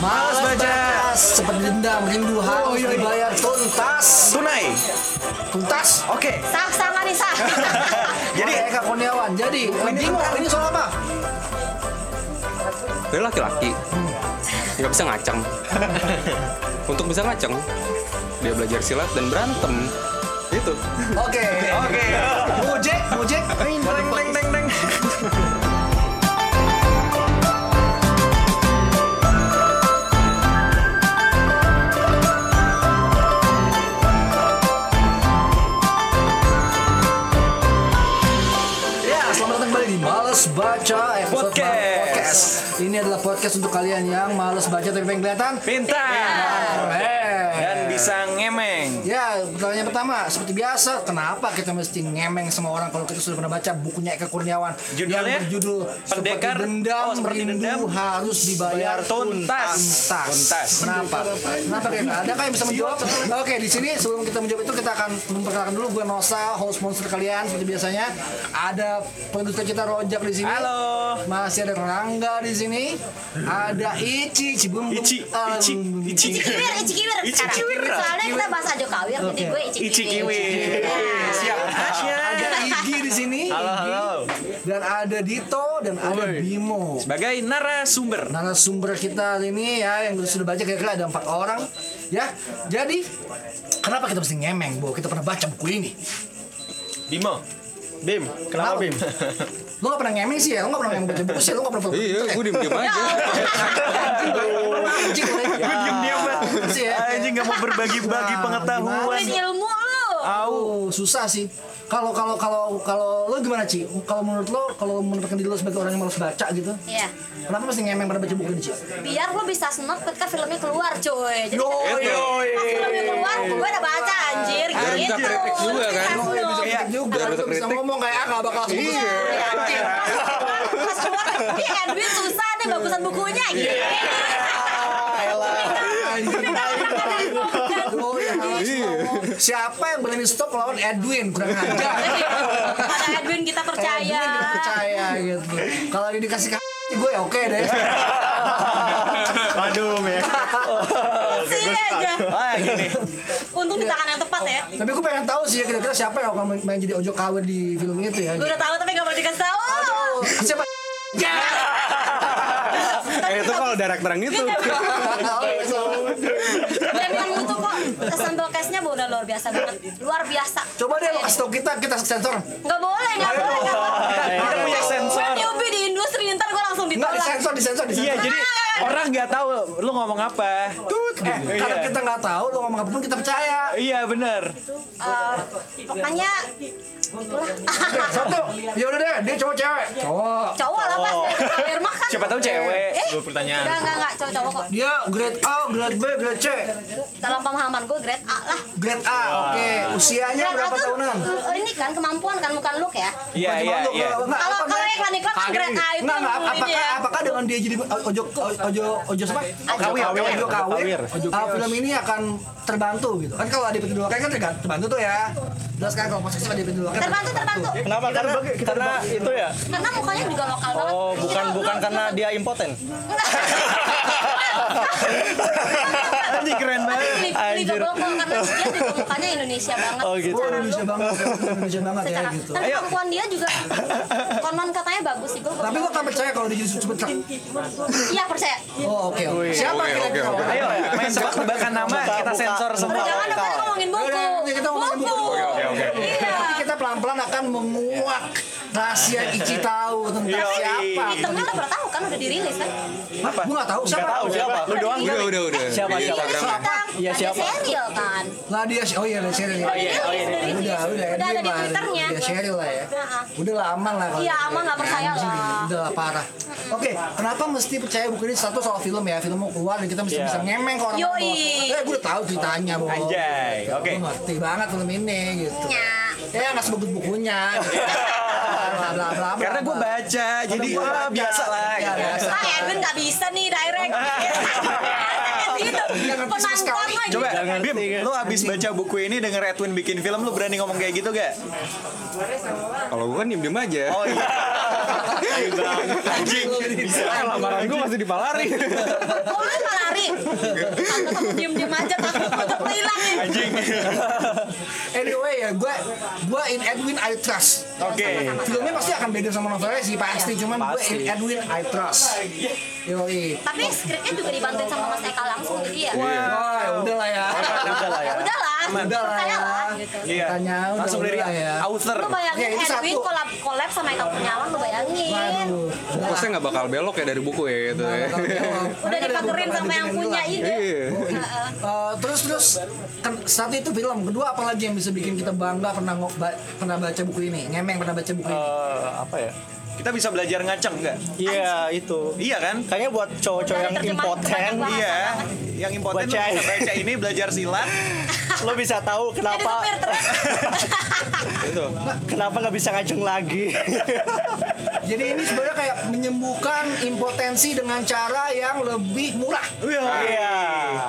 Males baca. Seperti dendam, rindu harus dibayar tuntas. Tunai. Tuntas. Oke. Sah sama nih sah. Jadi Eka Kurniawan. Jadi, bingung ini soal apa? Dia laki-laki. Nggak bisa ngaceng. Untuk bisa ngaceng, dia belajar silat dan berantem. Itu. Oke. Oke. Mujek, mujek. Teng Ini adalah podcast untuk kalian yang males baca tapi pengen kelihatan. Pintar. Eh. Bisa ngemeng. Ya, pertanyaan pertama, seperti biasa, kenapa kita mesti ngemeng sama orang kalau kita sudah pernah baca bukunya Eka Kurniawan Judulnya? yang berjudul Pendekar. Seperti Dendam, Oh, Seperti Rindu Dendam. Harus Dibayar Bayar tuntas. Tuntas. Tuntas. Kenapa? Kenapa Eka? Adakah yang bisa menjawab? Oke, di sini sebelum kita menjawab itu kita akan memperkenalkan dulu gue Nosa, host monster kalian seperti biasanya. Ada produser kita Rojak di sini. Halo. Masih ada Rangga di sini. Ada Ici, Cibum. Ici, Ici, Ici. Ici kiwir, ici kiwir Ici sekarang. kiwir. Soalnya kita bahas aja kawir, jadi gue ici Ici kiwir. kiwi. Siap. Asya. Ada Igi di sini. Halo, halo. Dan ada Dito dan ada Bimo. Sebagai narasumber. Narasumber kita ini ya yang sudah baca kira-kira ada empat orang ya. Jadi kenapa kita mesti ngemeng bahwa kita pernah baca buku ini? Bimo. Bim, kenapa Bim? Lo gak pernah ngemeng sih ya? Lo gak pernah ngemeng baca buku sih? Lo gak pernah baca Iya, gue diem-diem aja. Anjing. Gue diem-diem ya. Anjing gak mau berbagi-bagi pengetahuan. Kulit ilmu Oh, susah sih. Kalau kalau kalau kalau lo gimana Ci? Kalau menurut lo, kalau menempatkan diri lo sebagai orang yang malas baca gitu, Iya. kenapa mesti ngemeng pada baca buku ini Ci? Biar lu bisa seneng ketika filmnya keluar, coy. Jadi Yo, ketika yo, pas filmnya keluar, gue udah baca anjir Biar bisa gitu. kritik juga kan. Sukses lu. Bisa Iya. kritik juga, Biar lo bisa ngomong kayak ah gak bakal sukses. Iya. Anjing. Pas keluar, ini Edwin susah nih bagusan bukunya gitu. Oh, ya, harus ngomong. Siapa yang berani stop lawan Edwin kurang ajar. Pada Edwin kita percaya. Edwin kita percaya gitu. Kalau dia dikasih gue ya oke deh. Aduh, Mek. Sih aja. Ah, gini. Untung di tangan yang tepat ya. Tapi gue pengen tahu sih ya kira-kira siapa yang akan main, jadi ojo kawin di film itu ya. Gue udah tahu tapi gak boleh dikasih tahu. Oh, siapa? Eh, itu kalau direct terang itu. Sambal case-nya udah luar biasa banget. Luar biasa. Coba deh lo kasih tau kita, kita sensor. Nggak boleh, nggak boleh. Kita punya sensor. Gue newbie di industri, ntar gue langsung Enggak ditolak. disensor, disensor, disensor. Iya, jadi orang nggak tahu lu ngomong apa. Eh, karena Iya. kita nggak tahu, lo ngomong apa pun kita percaya. Iya, bener. Eh, Satu, ya udah deh, dia cowok cewek. Cowok. cowok lah pas kawir mah kan. Siapa tahu cewek. Eh, Dua pertanyaan. Enggak, enggak, enggak, cowok-cowok kok. Dia grade A, grade B, grade C. Dalam pemahaman gue grade A lah. Grade A, oke. Usianya Grade berapa tahunan? Ini kan kemampuan kan, bukan look ya. Iya, iya, iya. Kalau apa, kalau enggak? iklan-iklan kan grade A itu Enggak, apakah, apakah dengan dia jadi ojo ojo ojo siapa? Kawir, Ojo kawir. Ah, film ini akan terbantu gitu. Kan kalau ada dua kan terga- terbantu tuh ya. Jelas kan kalau posisi ada dua kan Terbantu, terbantu. Kenapa? Karena, karena itu ya. Karena mukanya juga lokal banget. Oh, bukan bukan karena dia impoten. Anjing keren banget. Anjir. double call, karena dia juga mukanya Indonesia banget. Oh, gitu. Oh, Secara Indonesia banget, Indonesia banget ya gitu. dan kemampuan dia juga konon katanya bagus sih gue Tapi lo kan percaya kalau dia jadi super truck? iya percaya Oh, oke. oke. Siapa Oke, kira-kira? oke, oke. Ayo, main tebak-tebakan nama, Buka, kita buka. sensor semua. jangan dong kan ngomongin buku kita ngomongin buku. Oke, oke. iya kita pelan-pelan akan menguak rahasia Ici tahu tentang Yoi. siapa. di tengah lo pernah tahu kan udah dirilis kan Apa? Gue nggak tahu siapa. Nggak tahu siapa. Lu doang. Udah, udah, udah. Siapa, siapa? Tentang Iya, siapa? serial kan Lah dia, oh iya ada Cheryl. Oh iya, oh iya. Udah Udah, udah. ada dia di twitternya Dia Cheryl lah ya. Udah lah aman lah kalau Iya, gitu. aman, nggak percaya lah. Udah lah parah. Oke, kenapa mesti percaya buku ini satu soal film ya? Film mau keluar dan kita mesti Iya. bisa ngemeng ke orang Yoi. bahwa, Eh, gue udah tahu ceritanya, Bo. Anjay, oke. Gue ngerti banget film ini gitu. Ya nggak sebagus bukunya. Bla, bla, Karena gue baca, jadi ah, baca. biasa lah. Ya, gitu. ah Edwin nggak bisa nih direct gitu penonton lagi Coba, Jangan Bim, ngerti, kan? lu abis baca buku ini denger Edwin bikin film, lu berani ngomong kayak gitu gak? Kalau gue kan diem-diem aja. Oh iya. Anjing. Eh, lamaran gue masih dipalari. Oh, lu nggak lari. Tante kamu diem-diem aja takut takut hilang ya. Anjing. Anyway ya, gue gue in Edwin I trust. Oke. Filmnya pasti akan beda sama novelnya sih pasti, cuman gue in Edwin I trust. Yoi. Tapi skripnya juga dibantuin sama Mas Eka langsung jadi ya. Wah, ya udah lah ya. Udah lah ya. Udah lah, Udah lah ya. gitu. Iya. Tanya udah Langsung dari ya. author. Lu bayangin itu Edwin satu. collab, collab sama Eka Kurniawan, lu bayangin. Waduh. Fokusnya nggak bakal belok ya dari buku ya gitu ya. Udah bukan sama yang punya ide. Iya. Heeh. Eh, terus terus kan satu itu film kedua apa lagi yang bisa bikin kita bangga pernah pernah baca buku ini ngemeng pernah baca buku ini Eh, apa ya? Kita bisa belajar ngaceng nggak? Iya itu. Iya kan? Kayaknya buat cowok-cowok yang impoten. Iya. Yang impoten Baca. bisa baca ini belajar silat. lo bisa tahu kenapa itu. Kenapa nggak bisa ngajeng lagi? jadi ini sebenarnya kayak menyembuhkan impotensi dengan cara yang lebih murah Iya.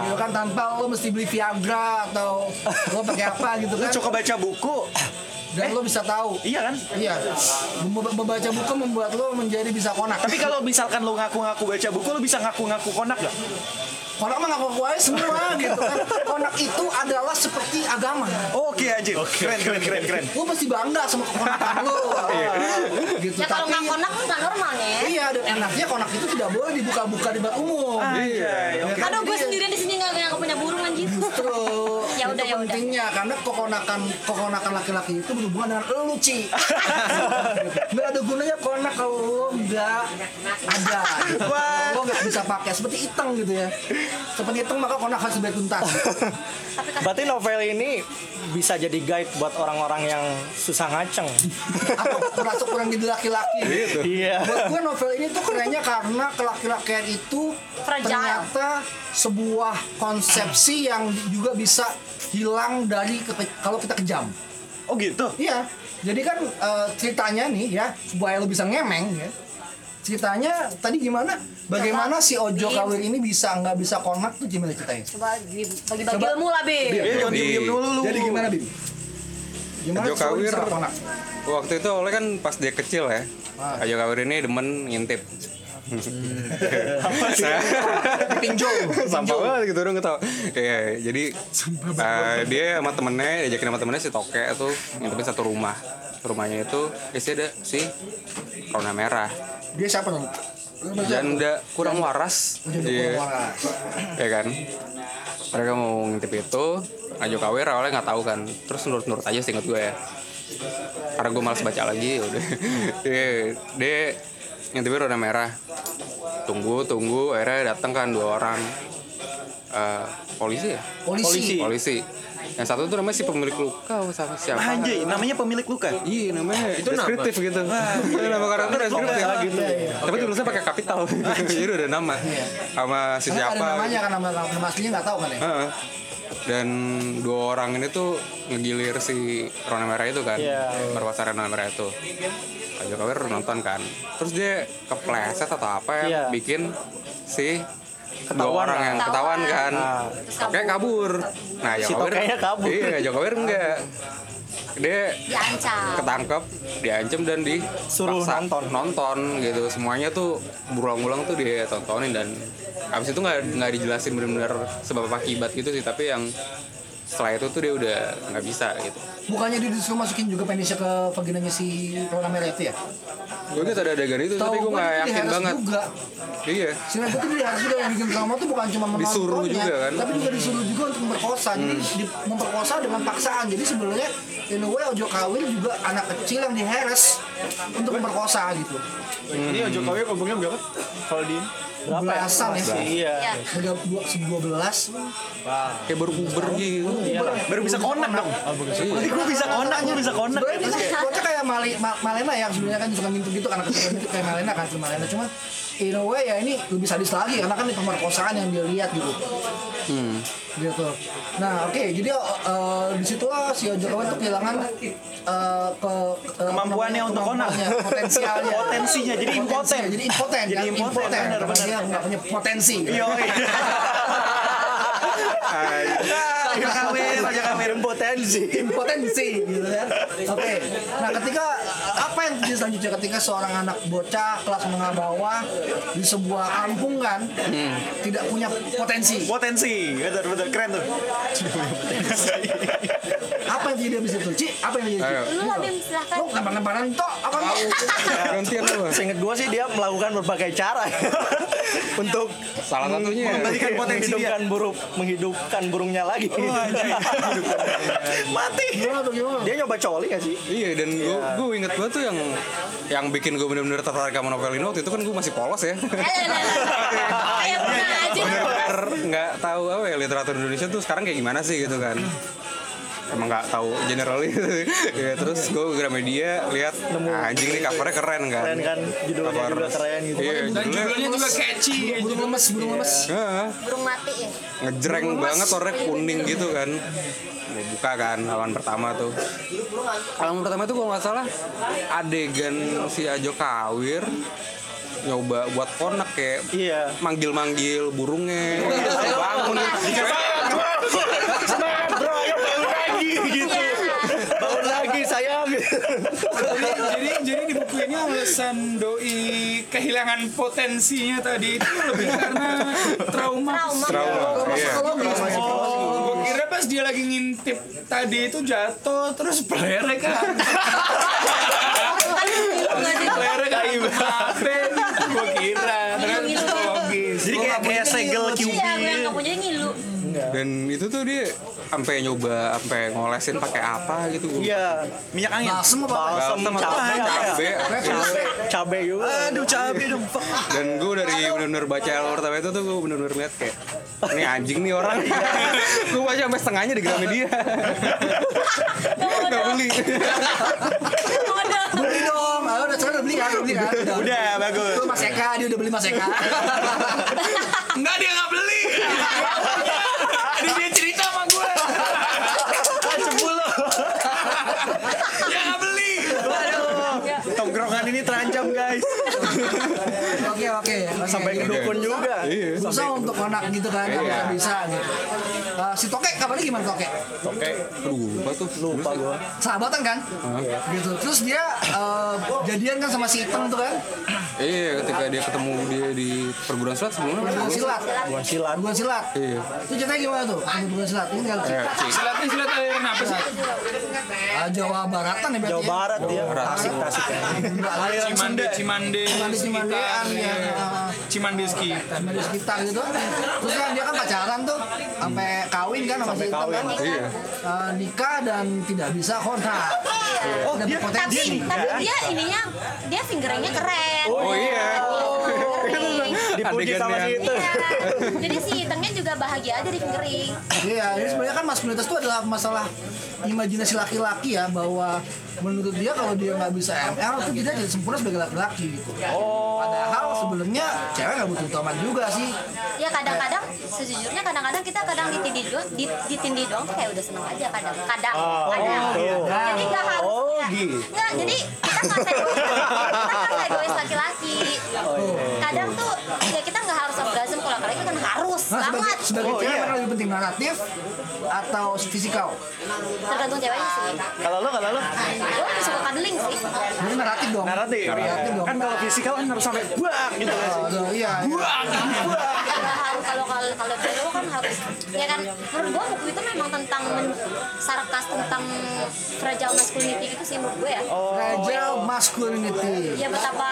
gitu kan tanpa lo mesti beli Viagra atau lo pakai apa gitu kan cukup baca buku. Dan lo bisa tahu Iya kan? iya Mem- membaca buku membuat lo menjadi bisa konak Tapi kalau misalkan lu ngaku-ngaku baca buku, lu bisa ngaku-ngaku konak gak? konak mah ngaku aja semua gitu kan konak itu adalah seperti agama Oke anjir. Keren, keren, keren, keren. lo mesti bangga sama kekonakan lo gitu Ya kalau nggak konak nggak normal nih. Iya, dan enaknya konak itu tidak boleh dibuka-buka di tempat umum. Iya, oke. kan? Aduh, gue sendirian di sini nggak nggak punya burung anjir. Justru Ya udah, itu ya udah. pentingnya karena kekonakan kekonakan laki-laki itu berhubungan dengan lu Ci. Nggak ada gunanya konak kalau lo nggak ada. Gitu. Lo nggak bisa pakai seperti iteng gitu ya. Seperti iteng maka konak harus dibayar tuntas. Kan Berarti novel ini bisa jadi guide buat orang-orang yang susah ngaceng. Atau merasa kurang jadi laki-laki. Iya. Buat gue novel ini tuh kerennya karena kelaki-lakian itu Fragile. ternyata sebuah konsepsi yang juga bisa hilang dari ke- kalau kita kejam. Oh gitu. Iya. Jadi kan eh, ceritanya nih ya supaya lo bisa ngemeng ya. Ceritanya tadi gimana? Bagaimana si Ojo Kawir ini bisa nggak bisa konak tuh gimana ceritanya? coba bagi-bagi Coba. ilmu lah, Bi. Iya, jangan diem-diem dulu lu. Jadi gimana Bim? Gimana Ojo Kawir waktu itu oleh kan pas dia kecil ya. Ajo Kawir ini demen ngintip. Pinjol. Sampah banget gitu dong tau. Iya, jadi eh, dia sama temennya diajakin sama temennya si Toke tuh ngintipin satu rumah. Rumahnya itu isinya ada si Rona Merah. Dia siapa dong? Janda kurang waras. Janda Iya. kurang waras. ya kan mereka mau ngintip itu Ajo Kawir awalnya nggak tahu kan terus nurut-nurut aja sih gue ya karena gue malas baca lagi udah dia dia ngintipin roda merah tunggu tunggu akhirnya datang kan dua orang Eh, polisi ya Polisi. polisi yang satu tuh namanya si pemilik luka sama siapa Anjay, namanya pemilik luka. Iya namanya itu deskriptif gitu. Itu nama karakter deskriptif gitu. Tapi tulisnya pakai kapital. Jadi udah nama. Sama si Karena ada siapa. namanya kan nama, nama aslinya nggak tahu kan ya? Heeh. Dan dua orang ini tuh ngegilir si Rona Merah itu kan. Iya. Berpasaran Rona Merah itu. Pak Jokowi nonton kan. Terus dia kepleset atau apa ya Iya. bikin si dua Ketahuan orang yang ketahuan kan. Ah. Toke kabur. Nah, Si Jokowi Tokenya kabur. Iya, Jokowi enggak. Dia Diancam. ketangkep, diancam dan Suruh dipaksa nonton. nonton gitu. Semuanya tuh berulang-ulang tuh dia tontonin dan abis itu nggak nggak dijelasin benar-benar sebab akibat gitu sih. Tapi yang setelah itu tuh dia udah nggak bisa gitu. Bukannya dia disuruh masukin juga penisnya ke vaginanya si Rona Merah itu ya? Gue gitu ada adegan itu, tapi gue gua nggak yakin banget. juga. Iya. Sehingga itu dia harus juga yang bikin drama tuh bukan cuma Disuruh juga kan? tapi juga disuruh juga untuk memperkosa. Jadi di, memperkosa dengan paksaan. Jadi sebenarnya in a way Ojo Kawir juga anak kecil yang diheres untuk memperkosa gitu. Ini Ojo Kawir umurnya berapa? Kalau di berapa ya? Belasan ya. Iya. Ya. Tiga dua dua belas. Kayak baru puber gitu. Baru bisa konak dong. Nanti gue bisa konak, gue bisa konak. Buatnya kayak Mali, Ma- Malena yang sebenarnya kan suka ngintip gitu anak kecil gitu kayak Malena kan Malena cuma in a way ya ini lebih sadis lagi karena kan ini pemerkosaan yang dia lihat gitu. Gitu. Nah oke jadi uh, di situlah si Ojo Kawir tuh kehilangan uh, ke, ke Kemampuannya untuk konak. potensialnya Potensinya, jadi impoten. Jadi impoten Jadi kan? impoten, impoten benar, karena dia nggak punya potensi Iya. Ayo kawin, aja kawin. Potensi. impotensi gitu kan. Oke. Nah, ketika apa yang terjadi selanjutnya ketika seorang anak bocah kelas menengah bawah di sebuah kampung kan tidak punya potensi Potensi, betul betul keren tuh. Yang terjadi abis itu Ci apa yang terjadi Ayo. Lu lah Bim, silahkan. lo lempar-lemparan tok apa lo Gantian lu. Seinget gue sih dia melakukan berbagai cara untuk Salah satunya. Mengembalikan potensi dia. menghidupkan burung menghidupkan burungnya lagi. Mati. Dia nyoba coli gak sih? Iya dan gue gue inget banget tuh yang yang bikin gue bener-bener tertarik sama novel ini waktu itu kan gue masih polos ya. Eh, eh, eh, eh. Kayak pernah aja. Nggak tahu apa ya literatur Indonesia tuh sekarang kayak gimana sih gitu kan. Emang nggak tahu general gitu. ya terus gue ke Gramedia lihat "Ah, anjing nih covernya keren kan. Keren kan judulnya Cover. juga keren gitu. Iya, judulnya Judulnya juga catchy. burung lemes burung lemes Heeh. Burung mati ya. ngejreng banget warnanya kuning gitu kan Gue buka kan halaman pertama tuh halaman pertama tuh kalau nggak salah adegan si Ajo Kawir nyoba buat konak kayak Iya. manggil-manggil burungnya bangun Bro, ayo bangun lagi gitu. Bangun lagi sayang. Jadi jadi di buku ini alasan doi kehilangan potensinya tadi. Itu lebih karena trauma. Trauma. trauma. Iya. Gue kira pas dia lagi ngintip tadi itu jatuh terus pelere kan. pelere kan maafin gue kira. Jadi kayak kayak segel Iya, punya ngilu. dan itu tuh dia sampai nyoba sampai ngolesin pakai apa gitu Iya. minyak angin. balsem apa Balsam Balsam atau cabe apa ya? cabe Cabe, cabe juga. Aduh cabe dong. dan gue dari bener-bener baca pertama itu tuh gue bener-bener liat kayak ini anjing nih orang gue baca sampai setengahnya di Gramedia nggak beli beli dong ah, udah sekarang udah beli kan udah beli kan udah bagus. Tuh Mas Eka, dia udah beli Mas Eka. Enggak dia nggak beli. Dia cerita sama gue. Dia nggak beli. Tongkrongan ini terancam guys. Oke oke. Sampai ke dukun juga. iya Susah untuk anak gitu kan, nggak bisa bisa gitu. Eh, si Tokek kabarnya gimana Tokek? Oke. aduh apa tuh Lupa gua. Sahabatan kan? Gitu. Terus dia eh, jadian kan sama si Iteng tuh kan? iya ketika dia ketemu dia di perguruan silat sebelumnya Perguruan silat. Bukan silat. Perguruan silat. iya Itu ceritanya gimana tuh? Perguruan silat. Ini nggak kayak Ci. Silatnya silat aliran apa sih? Ah, Jawa Baratan ya berarti. Jawa ya? Barat dia. Tasik, tasik ya. Aliran Cimande. Cimande, Cimande, Cimandean, sekitar, ya. Ya. Cimande sekitar. Gitu. Terus kan dia kan pacaran tuh sampai kawin kan sama si Iteng kan? iya Eh, nikah dan tidak bisa kontrak. Oh, dia potensi. Tapi, tapi dia ininya, dia fingeringnya keren. oh iya Dipuji sama si itu. Iya. Jadi si Itengnya juga bahagia aja di fingering. Iya, jadi sebenarnya kan maskulinitas itu adalah masalah imajinasi laki-laki ya bahwa menurut dia kalau dia nggak bisa ML itu dia jadi sempurna sebagai laki-laki gitu. Padahal sebelumnya cewek nggak butuh utama juga sih. Ya kadang-kadang, sejujurnya kadang-kadang kita kadang ditindih doang, di- ditindih doang tuh kayak udah seneng aja kadang. Kadang, kadang. gitu. Jadi nggak harus. Oh, ya. gitu. Nggak, jadi kita nggak egois. kita nggak egois laki-laki. Kadang tuh ya kita nggak harus orgasm kalau laki-laki kan harus Nah, sebagai, sebagai Oh, cewek iya. mana lebih penting naratif atau fisikal? Tergantung ceweknya sih. Kalau lo, kalau lo? Gue lebih suka cuddling sih. Jadi naratif dong. Naratif. Naratif dong. Kan kalau fisikal kan harus sampai buak gitu kan. Oh, aduh, iya. iya. Nggak harus kalau kalau kalau cowok kan harus ya kan menurut gua buku itu memang tentang men- sarkas tentang fragile masculinity gitu sih menurut gue ya Fragile masculinity. ya betapa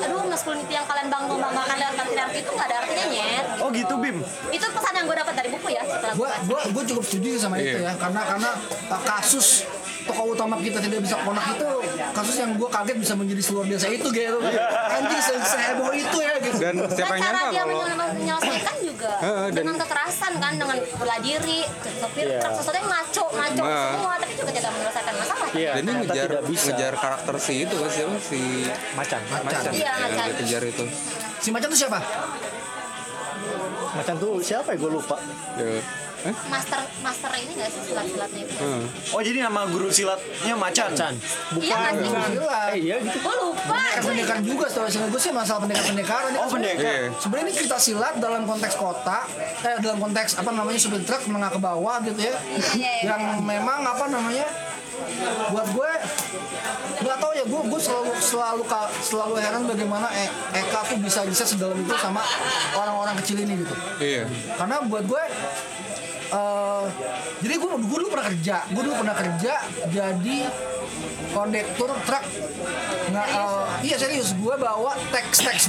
aduh masculinity yang kalian bangun banggakan dari patriarki itu nggak ada artinya nyet Oh gitu Bim. Itu pesan yang gue dapat dari buku ya gue gua, gua cukup setuju sama itu Iya. ya karena karena uh, kasus tokoh utama kita tidak bisa konak itu kasus yang gua kaget bisa menjadi seluar biasa itu gitu anjing se seheboh itu ya gitu dan siapa yang nyangka dia kalau menyel- menyelesaikan juga dan- dengan kekerasan kan dengan bela diri sopir Iya. truk sesuatu yang ngaco ngaco Nah. semua tapi juga tidak menyelesaikan masalah Iya. dan dia ternyata ngejar bisa. ngejar karakter si itu kan siapa si Macan. macan Iya, yang macan. dia kejar itu si macan itu siapa Macan tuh siapa ya gue lupa. Ya. Hah? master master ini nggak sih silat-silatnya itu Hmm. Oh jadi nama guru silatnya macan. Macan. iya nggak sih Gila. Eh iya gitu. gue lupa pendekar pendekar juga setahu saya gue sih masalah pendekar pendekar Oh pendekar. Iya. sebenarnya ini cerita silat dalam konteks kota eh dalam konteks apa namanya supir truk menengah ke bawah gitu ya iya, iya. yang memang apa namanya buat gue nggak tahu ya gue gue selalu selalu selalu heran bagaimana E- Eka tuh bisa bisa sedalam itu sama orang-orang kecil ini gitu. Iya. karena buat gue eh jadi gue gue dulu pernah kerja gue dulu pernah kerja jadi kondektur truk. Nggak eh, iya serius gue bawa teks teks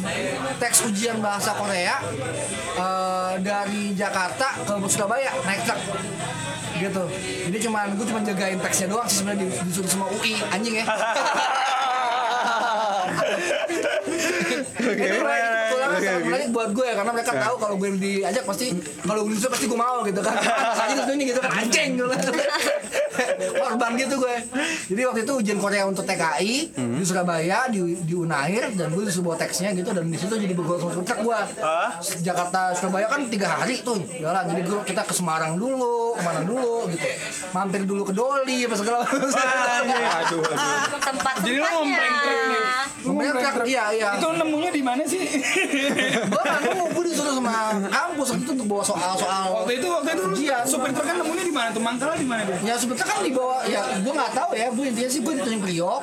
teks ujian bahasa Korea eh, dari Jakarta ke Surabaya naik truk. Gitu. Jadi cuman gue cuma jagain teksnya doang sih sebenarnya di- disuruh sama UI anjing ya Mulai- itu mulai- sangat menarik buat gue ya karena mereka tahu kalau gue diajak pasti kalau gue disuruh pasti gue mau gitu kan. Saja di sini gitu kan anjing. gitu korban gitu gue jadi waktu itu ujian Korea untuk TKI di Surabaya di, di Unair dan gue disuruh bawa teksnya gitu dan di situ jadi bergol sama truk gue Jakarta Surabaya kan tiga hari tuh jalan jadi gue kita ke Semarang dulu ke mana dulu gitu mampir dulu ke Doli apa segala Aduh, aduh. tempat Jadi lu ngompreng nih. Ngompreng iya, iya. Itu nemunya di mana sih? gue kan gue disuruh sama kampus waktu itu untuk bawa soal-soal waktu itu waktu itu Ujian. supir truk kan nemunya di mana tuh? Mangkala di mana dia? Ya sebetulnya kan dibawa ya gue nggak tahu ya gue intinya sih gue di Tanjung Priok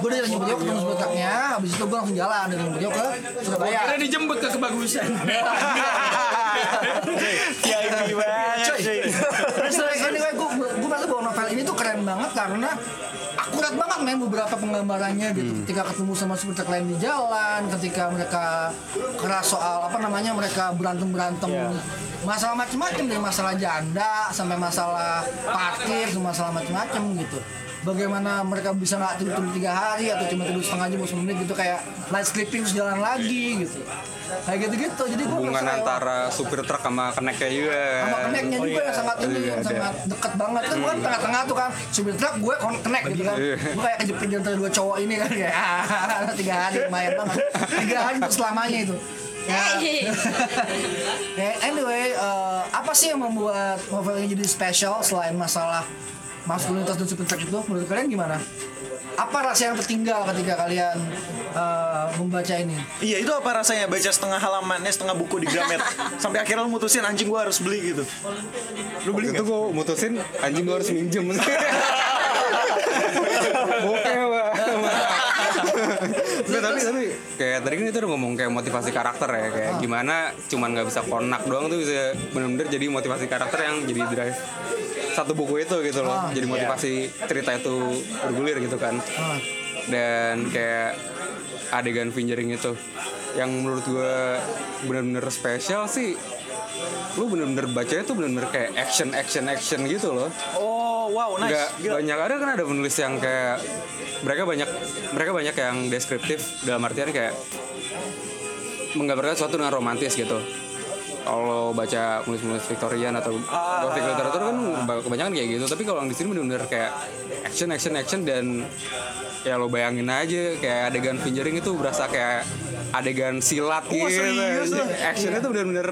gue dari Tanjung Priok ketemu sebetulnya habis itu gue langsung jalan dari Tanjung Priok ke Surabaya Karena dijemput ke kebagusan. Ya Coy. sih. Terus anyway gue gue merasa bahwa novel ini tuh keren banget karena akurat banget men beberapa penggambarannya gitu. Ketika ketemu sama supporter lain di jalan ketika mereka keras soal apa namanya mereka berantem berantem masalah macam-macam dari masalah janda sampai masalah parkir masalah macam-macam gitu bagaimana mereka bisa nggak tidur tidur tiga hari atau cuma tidur setengah jam 10 menit gitu kayak light sleeping terus jalan lagi gitu. Kayak gitu-gitu. Jadi gue Hubungan antara supir truk sama keneknya juga. sama keneknya juga yang sangat ini Iya, sangat dekat banget. Kan bukan tengah-tengah tuh kan supir truk gue kenek gitu kan. Iya. gue kayak kejepit antara dua cowok ini kan kayak ah, tiga hari lumayan banget. Tiga hari untuk selamanya itu. Ya. Ya, anyway eh, apa sih yang membuat novel ini jadi spesial selain masalah maskulinitas dan truk itu menurut kalian gimana? Apa rasa yang tertinggal ketika kalian eh, membaca ini? Iya itu apa rasanya? Baca setengah halamannya setengah buku di Gramet. Sampai akhirnya lu mutusin anjing gua harus beli gitu. Lu beli itu gue mutusin anjing gue harus minjem. Bokeh pak. Nggak, tapi tapi kayak tadi kan itu udah ngomong kayak motivasi karakter ya kayak gimana cuman nggak bisa konak doang tuh bisa bener-bener jadi motivasi karakter yang jadi drive satu buku itu gitu loh. Jadi motivasi cerita itu bergulir gitu kan. Dan kayak adegan fingering itu yang menurut gue bener-bener spesial sih. Lu bener-bener bacanya tuh bener-bener kayak action action action gitu loh. Oh wow nice. Gila. banyak ada kan ada penulis yang kayak mereka banyak mereka banyak yang deskriptif dalam artian kayak menggambarkan sesuatu dengan romantis gitu kalau baca penulis-penulis Victorian atau Gothic literatur kan kebanyakan kayak gitu tapi kalau yang di sini benar-benar kayak action action action dan ya lo bayangin aja kayak adegan fingering itu berasa kayak adegan silat gitu serius actionnya tuh benar-benar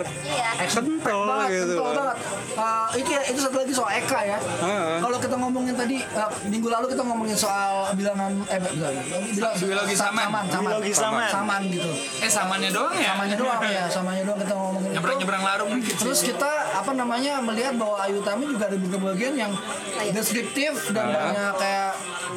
Iya. kental banget, gitu kental banget. Uh, itu itu satu lagi soal Eka ya. Heeh. Kalau kita ngomongin tadi uh, minggu lalu kita ngomongin soal bilangan eh bilangan, bilang, Biologi saman. saman, saman, Biologi saman. saman gitu. Eh samanya doang ya? Samanya doang ya, samanya doang kita ngomongin Nyebrang-nyebrang larung dikit Terus kita apa namanya melihat bahwa Ayu Tami juga ada beberapa bagian yang deskriptif dan banyak kayak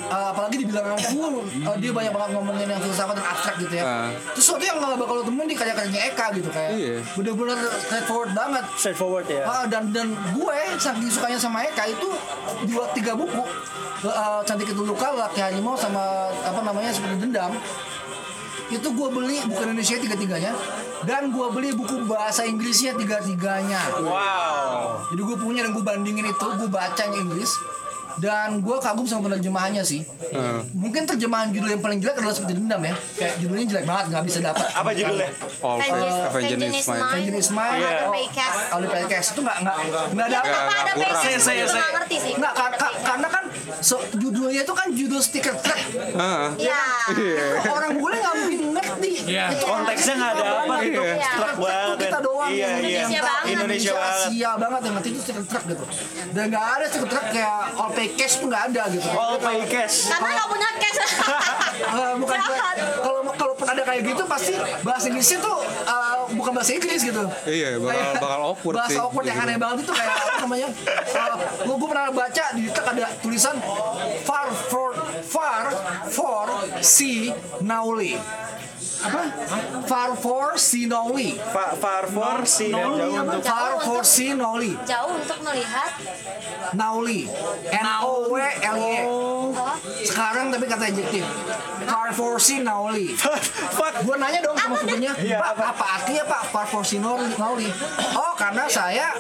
uh, apalagi di bilanganku uh, dia banyak banget ngomongin yang filsafat dan abstrak gitu ya. Ah. Itu sesuatu yang nggak bakal lo temuin di karya-karyanya Eka gitu kayak Iya. bener-bener straightforward banget. Straightforward ya. Ah, dan dan gue saking sukanya sama Eka itu dua tiga buku Eh, cantik itu luka laki harimau sama apa namanya seperti dendam itu gue beli buku Indonesia tiga tiganya dan gue beli buku bahasa Inggrisnya tiga tiganya Wow. jadi gue punya dan gue bandingin itu gue bacanya Inggris dan gue kagum sama penerjemahannya sih mungkin terjemahan judul yang paling jelek adalah seperti dendam ya kayak judulnya jelek banget nggak bisa dapat Apa judulnya? all Vengeance Avengers is mine Vengeance is mine Iya. oh, Paycast. Audi Paycast itu nggak nggak nggak dapat Apa ada kurang. basic? Saya- saya- saya- nggak ngerti sih. Nggak, ka- ka- karena kan so- judulnya itu kan judul stiker. Heeh. Iya. Itu Orang bule nggak mungkin ngerti. Iya. Itu Konteksnya nggak dapat itu. Iya. Struck Truk banget. tuh kita doang Iya yang ngerti iya. Indonesia banget. Indonesia banget. Asia banget yang ngerti itu stiker truk gitu. Dan nggak ada stiker truk kayak all pay cash tuh nggak ada gitu. All pay cash. Karena nggak punya cash. Eh, bukan kalau kalau pun ada kayak gitu pasti bahasa Inggrisnya tuh eh, bukan bahasa Inggris gitu. Iya, bakal- Kayak bakal awkward bahasa sih. awkward yang aneh banget itu kayak apa namanya? Uh, gue pernah baca di TikTok ada tulisan far for far for si nauli. Apa? Far for si nauli. Fa- Far for si dan jauh untuk Far for si nauli. jauh untuk melihat Nauli. N O W L Y. oh, Sekarang tapi kata adjektif. Far for si nauli. Fuck. Gue nanya dong sama supirnya, Iya, Pak, apa artinya Pak Far for si Nauli? Oh, karena saya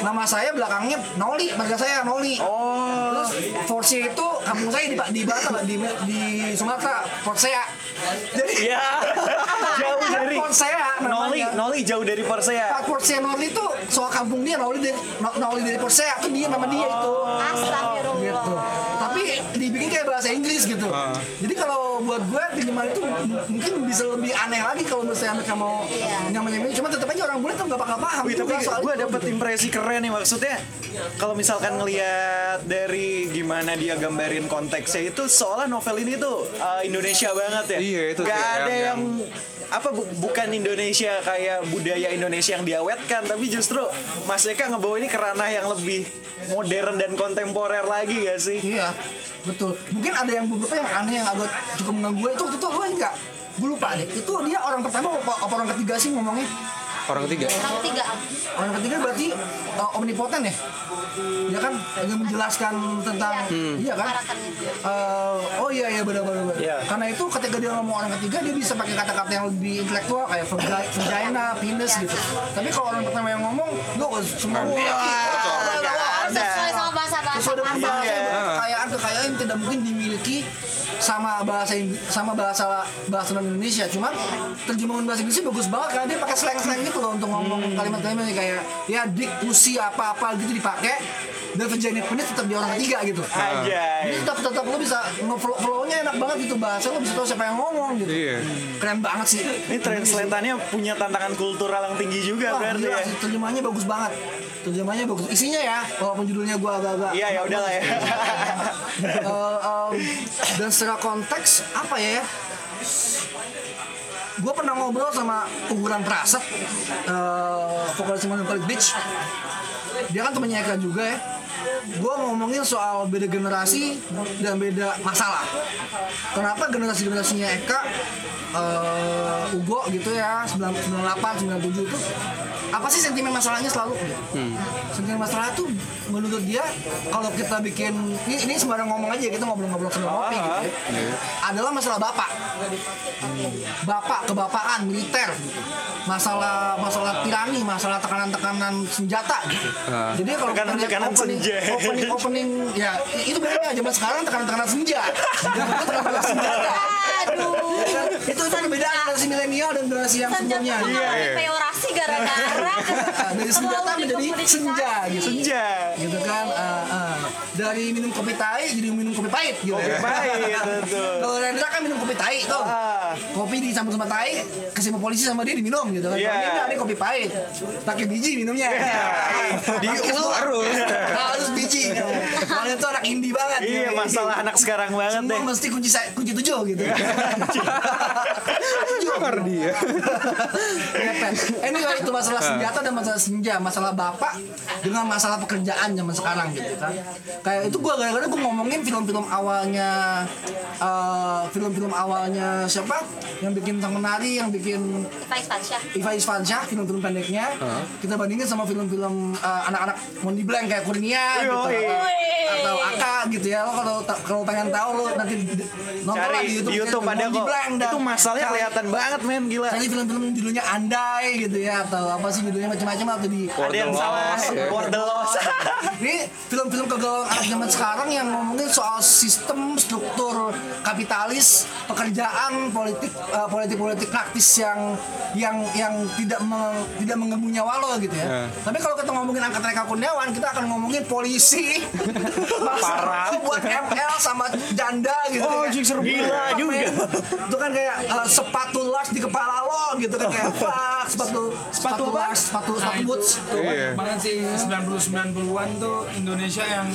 nama saya belakangnya Nauli, marga saya Nauli. Oh. Terus Forsi itu kampung saya di di Batam, di di Sumatera, Forsea. Jadi Iya. Jauh dari Forsea Noli, namanya. Noli jauh dari Persea. Pak Forsea Nauli itu soal kampung dia Nauli dari Nauli dari Forsea itu dia nama dia itu. astagfirullah Gitu. Tapi kayak bahasa Inggris gitu. Jadi kalau buat gue terjemahan itu mungkin bisa lebih aneh lagi kalau misalnya mereka mau Iya. nyamain Cuma tetap aja orang bule tuh nggak bakal paham. Wih, tapi gue dapet gitu. impresi keren nih maksudnya kalau misalkan ngelihat dari gimana dia gambarin konteksnya itu seolah novel ini tuh uh, Indonesia banget ya. Iya, itu Gak sih, ada yang- yang, apa bu- bukan Indonesia kayak budaya Indonesia yang diawetkan tapi justru Mas Eka ngebawa ini ke ranah yang lebih modern dan kontemporer lagi gak sih? Iya, betul. Mungkin ada yang beberapa yang aneh yang agak cukup mengganggu gue itu itu lo enggak? Gue lupa deh. Itu dia orang pertama apa orang ketiga sih ngomongnya? Orang ketiga. orang ketiga Orang ketiga berarti uh, omnipoten ya? Ya kan yang menjelaskan tentang iya kan? karakternya Uh, oh iya iya benar benar. benar. Iya. Karena itu ketika dia ngomong orang ketiga dia bisa pakai kata-kata yang lebih intelektual kayak vagi- vagina, penis gitu. Tapi kalau orang pertama yang ngomong, lu semua harus sesuai sama bahasa bahasa sesuai dengan bahasa Iya. kekayaan kekayaan yang tidak mungkin dimiliki sama bahasa sama bahasa bahasa non Indonesia. Cuma terjemahan bahasa Inggrisnya bagus banget karena dia pakai slang slang gitu loh untuk ngomong kalimat-kalimatnya. Kayak ya dik pusi apa apa gitu dipakai. Dan vagina penis tetap di orang ketiga gitu. Jadi Anjay. tetap tetap lo bisa nge-flow flow-nya enak banget gitu. Bahasa lo bisa tahu siapa yang ngomong gitu. Iya. keren banget sih. Ini translatannya punya tantangan kultural yang tinggi juga Wah, berarti gila ya. terjemahannya bagus banget. Terjemahannya bagus. Isinya ya walaupun judulnya gua agak-agak Iya ya udahlah ya. Eh, em, dan secara konteks apa ya gue pernah ngobrol sama Ungguran Praset uh, vokalis Melancholic Beach. Dia kan temennya Eka juga ya. Gue ngomongin soal beda generasi dan beda masalah. Kenapa generasi-generasinya Eka eh, Ugo gitu ya 98, 97 itu apa sih sentimen masalahnya selalu? Sentimen masalah tuh menurut dia kalau kita bikin ini, ini sembarang ngomong aja kita ngobrol-ngobrol sambil ngopi gitu ya, adalah masalah bapak. Bapak kebapaan militer. Gitu. masalah masalah tirani masalah tekanan-tekanan senjata gitu. Jadi kalau kita lihat Tekanan-tekanan opening, senja. opening opening ya itu bedanya zaman sekarang tekanan-tekanan senja. Zaman dulu tekanan senjata. Aduh itu itu perbedaan generasi milenial dan generasi yang sebelumnya. mengalami peorasi gara-gara. Dari senjata menjadi senja gitu. Senja. gitu kan ah, ah. Dari minum kopi tai jadi minum kopi pahit gitu Kopi pahit, betul. kalau Rendra kan minum kopi tai tuh Ah. kopi dicampur sama tai kasih sama polisi sama dia diminum gitu kan Iya. Kalau dia enggak, dia kopi pahit pakai biji minumnya Diulur. harus harus biji kalian tuh anak indie banget Iya gitu. masalah anak sekarang banget semua deh. mesti kunci kunci tujuh gitu dia. Ngepet. Anyway itu masalah senjata dan masalah senja, masalah bapak dengan masalah pekerjaan zaman sekarang gitu kan. Kayak itu gua gara-gara gua ngomongin film-film awalnya eh, film-film awalnya siapa? Yang bikin sang menari yang bikin Iva Isfansyah film-film pendeknya. Kita bandingin sama film-film eh, anak-anak Mondi Blank kayak Kurnia gitu atau, atau Aka gitu ya. Lo kalau kalau pengen tahu lo nanti nonton Cari di YouTube kayak ada Mondi kok. Blank dan Itu masalahnya kelihatan banget men gila. Cari film-film judulnya Andai gitu ya atau apa sih judulnya macam-macam atau di Ada yang salah. The loss. ini film-film kegalauan anak zaman sekarang yang ngomongin soal sistem struktur kapitalis pekerjaan politik eh, politik-politik praktis yang yang yang tidak meng- tidak mengganggu nyawa lo gitu ya. Tapi kalau kita ngomongin angkat Reka Kurniawan kita akan ngomongin polisi parah buat ML sama janda gitu. Oh, anjing seru gila "Fuck, juga." man." Itu kan kayak eh, sepatu las di kepala lo gitu kan kayak fuck, sepatu sepatu apa? las sepatu Nah, sepatu itu boots. banget sih 90 90-an tuh Indonesia yang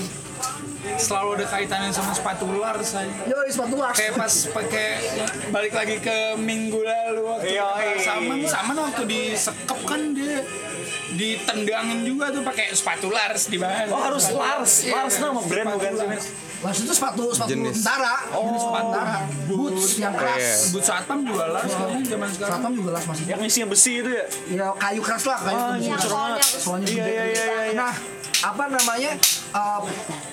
selalu ada kaitannya sama sepatu ular saya Yo, sepatu lars. kayak pas pakai balik lagi ke minggu lalu waktu Yoi. sama sama waktu disekep kan dia ditendangin juga tuh pakai sepatu lars di bawah Oh harus Lars, Lars nama brand bukan sih? Lars itu sepatu sepatu Jenis. tentara. Jenis sepatu tentara. Boots yang Oh, iya. keras. But satam juga lars kan zaman sekarang Satam juga lars masih. Yang isinya besi itu ya? Ya kayu keras lah kayu Ah, keras. Yang soalnya soalnya Iya, iya, iya, iya, iya. Nah, apa namanya uh,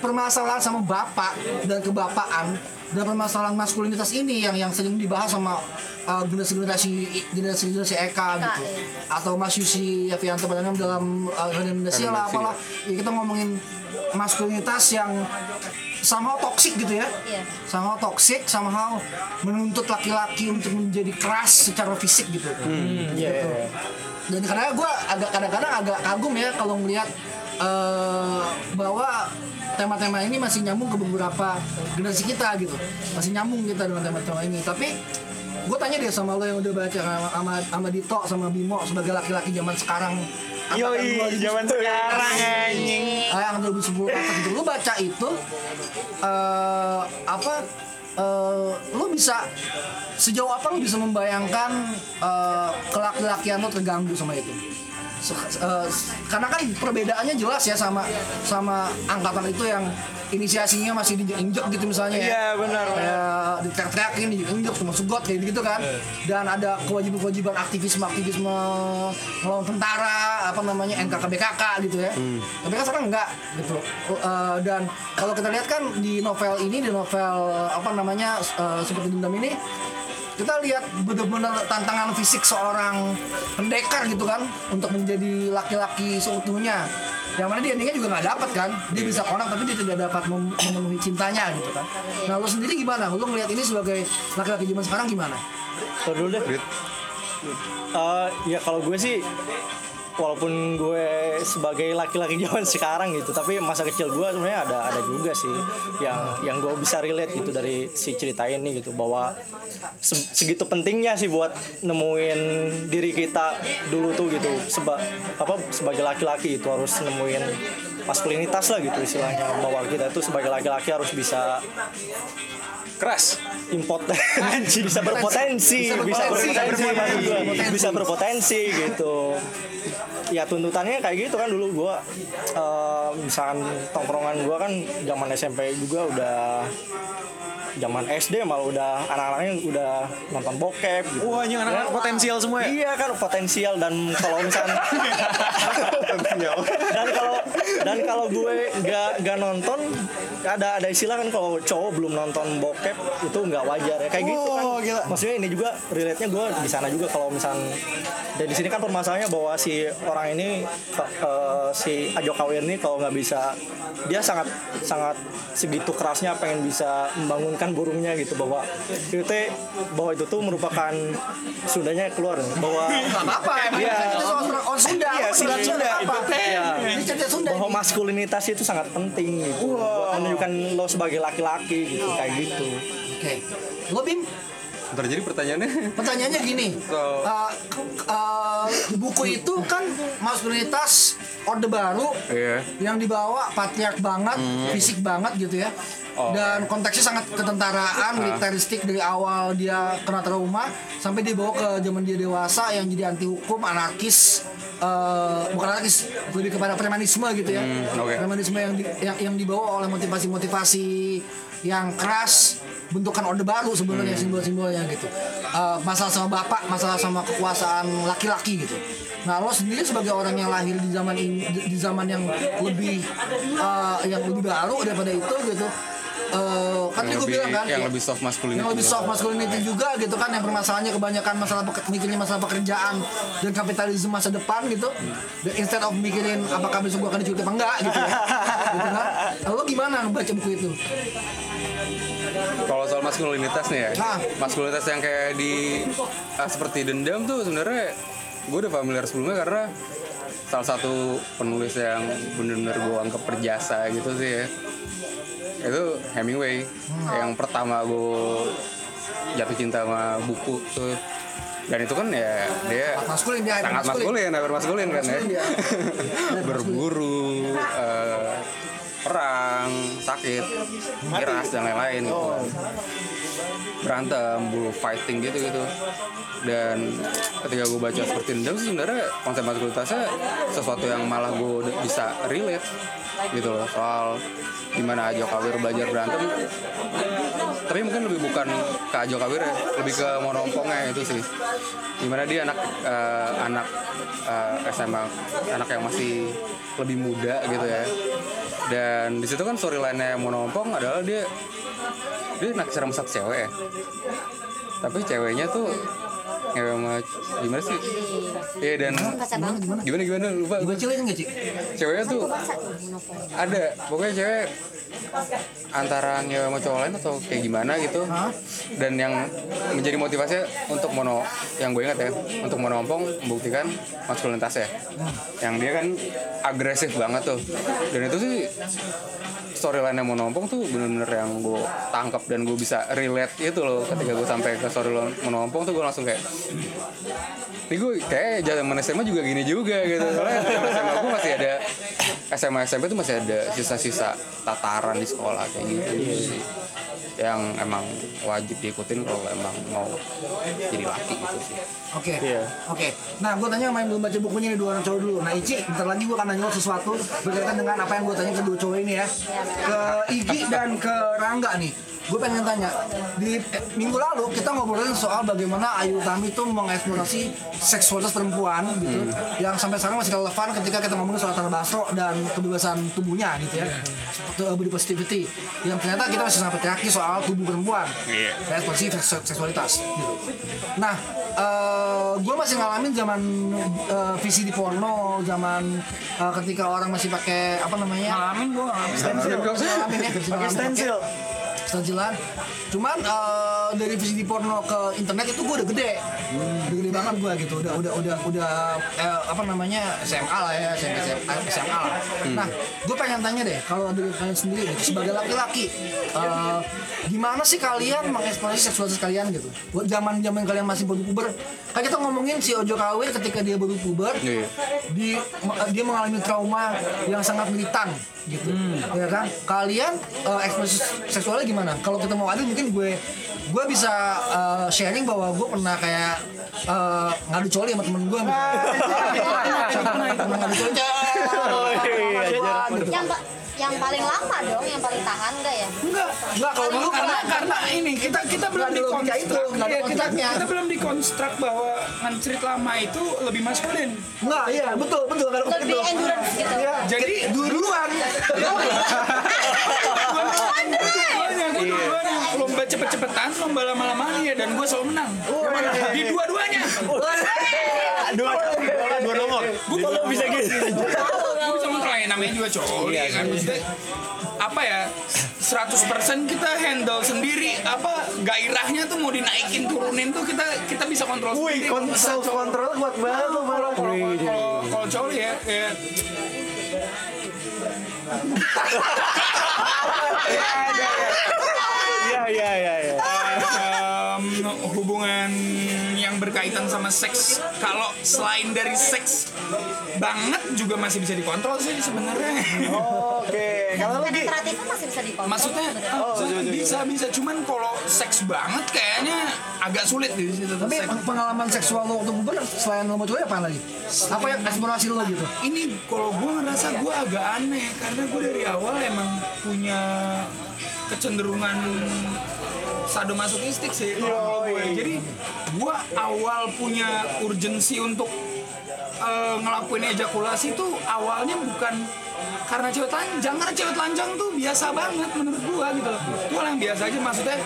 permasalahan sama bapak dan kebapaan dan permasalahan maskulinitas ini yang yang sering dibahas sama uh, generasi generasi generasi generasi Eka gitu iya. atau Mas Yusi Yafianto pada dalam uh, Indonesia lah Indonesia. apalah ya kita ngomongin maskulinitas yang somehow toksik gitu ya Iya. somehow toksik somehow menuntut laki-laki untuk menjadi keras secara fisik gitu gitu. Dan karena gue agak kadang-kadang agak kagum ya kalau melihat eh, bahwa tema-tema ini masih nyambung ke beberapa generasi kita gitu, masih nyambung kita dengan tema-tema ini. Tapi gue tanya deh sama lo yang udah baca sama, sama, sama Dito sama Bimo sebagai laki-laki zaman sekarang. Yoi, 2010, zaman sekarang anjing. Ah, yang 2010 ke atas itu lu baca itu eh apa eh lu bisa sejauh apa lu bisa membayangkan eh kelaki-lakian lu terganggu sama itu Eh, karena kan perbedaannya jelas ya sama sama angkatan itu yang inisiasinya masih diinjek gitu misalnya ya. Iya benar. kayak diteriak-teriakin, diinjek sama sugot kayak gitu kan. Dan ada kewajiban-kewajiban aktivisme aktivisme melawan tentara apa namanya NKKBKK gitu ya. Tapi kan sekarang enggak gitu. Uh, dan kalau kita lihat kan di novel ini di novel apa namanya uh, seperti dendam ini kita lihat benar-benar tantangan fisik seorang pendekar gitu kan untuk menjadi laki-laki seutuhnya. Yang mana dia endingnya juga nggak dapat kan? Dia bisa konak tapi dia tidak dapat mem- memenuhi cintanya gitu kan. Nah lo sendiri gimana? Lo ngelihat ini sebagai laki-laki zaman sekarang gimana? Dulu deh. Eh, ya kalau gue sih walaupun gue sebagai laki-laki zaman sekarang gitu tapi masa kecil gue sebenarnya ada ada juga sih yang yang gue bisa relate gitu dari si cerita ini gitu bahwa se- segitu pentingnya sih buat nemuin diri kita dulu tuh gitu seba apa sebagai laki-laki itu harus nemuin maskulinitas lah gitu istilahnya bahwa kita itu sebagai laki-laki harus bisa Keras. import bisa berpotensi bisa berpotensi, berpotensi bisa maksud gua. berpotensi. bisa berpotensi gitu ya tuntutannya kayak gitu kan dulu gua eh, misalkan tongkrongan gua kan zaman SMP juga udah zaman SD malah udah anak-anaknya udah nonton bokep gitu. Wah, anjing anak-anak potensial semua ya. Iya kan potensial dan kalau misalnya dan kalau dan kalau gue gak gak nonton ada ada istilah kan kalau cowok belum nonton bokep itu nggak wajar ya kayak gitu kan. Oh, gila. Maksudnya ini juga relate nya gue di sana juga kalau misal dan di sini kan permasalahannya bahwa si orang ini eh, si Ajo Kawir ini kalau nggak bisa dia sangat sangat segitu kerasnya pengen bisa membangunkan burungnya gitu bahwa itu teh- bahwa itu tuh merupakan Sundanya keluar bahwa Iya. soal orang Sunda Iya, apa sih, Sunda Sunda. apa Iya. ini cerita Sunda bahwa ini. maskulinitas itu sangat penting gitu buat menunjukkan lo sebagai laki-laki gitu kayak gitu oke lo Bim Ntar jadi pertanyaannya Pertanyaannya gini, So- uh, uh, buku itu kan maskulinitas orde baru Iya. yang dibawa patriark banget, fisik banget gitu ya. Oh. Dan konteksnya sangat ketentaraan, militeristik dari awal dia kena trauma sampai dia bawa ke zaman dia dewasa yang jadi anti hukum, anarkis, uh, bukan anarkis, lebih kepada premanisme gitu ya. oke. Premanisme yang, di- yang yang dibawa oleh motivasi-motivasi yang keras bentukan orde baru sebenarnya simbol-simbolnya gitu. Uh, masalah sama bapak masalah sama kekuasaan laki-laki gitu. Nah lo sendiri sebagai orang yang lahir di zaman ini di, di zaman yang lebih uh, yang lebih baru daripada itu gitu Uh, kan tadi Yang gue bilang kan yang ya, lebih soft masculinity yang lebih soft masculinity juga gitu kan yang permasalahannya kebanyakan masalah mikirnya masalah pekerjaan dan kapitalisme masa depan gitu. Dan instead of mikirin apakah besok gue akan diculik apa enggak gitu ya. Gitu kan. Lo gimana baca buku itu? Kalau soal maskulinitas nih ya, Ah. maskulinitas yang kayak di ah, seperti dendam tuh sebenarnya gue udah familiar sebelumnya karena salah satu penulis yang bener-bener gue anggap berjasa gitu sih ya. Itu Hemingway yang pertama gue jatuh cinta sama buku tuh dan itu kan ya dia maskulin dia sangat maskulin. maskulin, maskulin kan ya. Maskulin dia. Berburu, eh, perang sakit miras dan lain-lain gitu berantem bull fighting gitu gitu. Dan ketika gue baca seperti itu sebenarnya konsep maskulinitasnya sesuatu yang malah gue bisa relate gitu loh. Soal gimana Ajo Kawir belajar berantem. Tapi mungkin lebih bukan ke Ajo Kawir ya lebih ke monompongnya itu sih. Gimana dia anak eh, anak eh, SMA anak yang masih lebih muda gitu ya. Dan di situ kan storyline-nya monompong adalah dia dia naksir sama satu cewek ya. Tapi ceweknya tuh ngewe sama gimana sih? Iya dan banget. gimana? Gimana? Lupa Gue cilik nggak cik? ceweknya tuh ada. Pokoknya cewek antara ngewe sama cowok lain atau kayak gimana gitu. Dan yang menjadi motivasinya untuk mono yang gue ingat ya untuk monompong membuktikan maskulinitasnya. Yang dia kan agresif banget tuh. Dan itu sih storyline yang monompong tuh bener-bener yang gue tangkap dan gue bisa relate itu loh ketika gue sampai ke storyline monompong tuh gue langsung kayak ini gue kayak zaman SMA juga gini juga gitu soalnya zaman SMA gue masih ada SMA SMP tuh masih ada sisa-sisa tataran di sekolah kayak gitu sih yang emang wajib diikutin kalau emang mau jadi laki gitu sih Oke, Iya. oke. Nah, gue tanya sama yang belum baca bukunya nih dua orang cowok dulu. Nah, Ici, bentar lagi gue akan nanya lo sesuatu berkaitan dengan apa yang gue tanya ke dua cowok ini ya. Ke Igi dan ke Rangga nih. Gue pengen tanya, di eh, minggu lalu kita ngobrolin soal bagaimana Ayu Utami tuh mengeksplorasi seksualitas perempuan gitu, yang sampai sekarang masih relevan ketika kita ngomongin soal Tara Basro dan kebebasan tubuhnya gitu ya, seperti uh, body positivity, yang ternyata kita masih sangat patriarki soal tubuh perempuan, dan eksplorasi seks- seksualitas gitu. Nah, gue masih ngalamin zaman eh, VCD porno, zaman eh, ketika orang masih pakai apa namanya? ngalamin gue ngalamin Stensil. Ngalamin ya, Pakai stensil. Stensilan. Cuman eh, dari VCD porno ke internet itu gue udah gede, udah gede banget gue gitu, udah udah udah udah eh, apa namanya SMA lah ya, SMP SMA, SMA lah. Nah, gue pengen tanya deh, kalau dari kalian sendiri gitu, sebagai laki-laki, eh, gimana sih kalian mengeksplorasi seksualitas kalian gitu? Buat zaman zaman kalian masih baru puber, kan kita ngomongin si Ojo Kawir ketika dia baru puber, Iya. di dia mengalami trauma yang sangat militan gitu ya kan kalian eh, ekspresi seksualnya gimana kalau kita mau adil mungkin gue gue bisa eh, sharing bahwa gue pernah kayak eh, ngadu coli sama temen gue pernah ngadu coli yang paling lama dong, yang paling tahan enggak ya? enggak enggak kalau dulu karena karena ini kita kita belum itu, dikonstruk ada Iya, kita, kita belum dikonstruk bahwa ngancerit lama itu lebih maskulin. Enggak iya betul betul kalau Lebih gitu. endurance gitu. Iya, jadi dulu duluan. Dua-duanya lomba cepet-cepetan lomba lama-lama ya dan gue selalu menang. Di dua-duanya. Dua dua nomor. gue kalau bisa gitu. namanya juga cowok ya kan Maksudnya, apa ya 100% kita handle sendiri apa gairahnya tuh mau dinaikin turunin tuh kita kita bisa kontrol Wih, sendiri kon- self control kuat banget malah. kalau cowok ya kayak Iya iya iya. iya. em, hubungan berkaitan sama seks kalau selain dari seks banget juga masih bisa dikontrol sih sebenarnya Oke, kalau lu Gi? Penetratifnya masih bisa dikontrol. maksudnya sebenarnya. bisa bisa cuman kalau seks banget kayaknya agak sulit di situ tapi Seks. pengalaman seksual lo waktu puber selain lo mau coli apa lagi apa yang eksplorasi lo gitu ini kalau gue ngerasa gue agak aneh karena gue dari awal emang punya kecenderungan sadomasochistik sih. Kalau gue jadi gue awal punya urgensi untuk eh, ngelakuin ejakulasi tuh awalnya bukan karena cewek telanjang karena cewek telanjang tuh biasa banget menurut gue gitu loh. Itu hal yang biasa aja maksudnya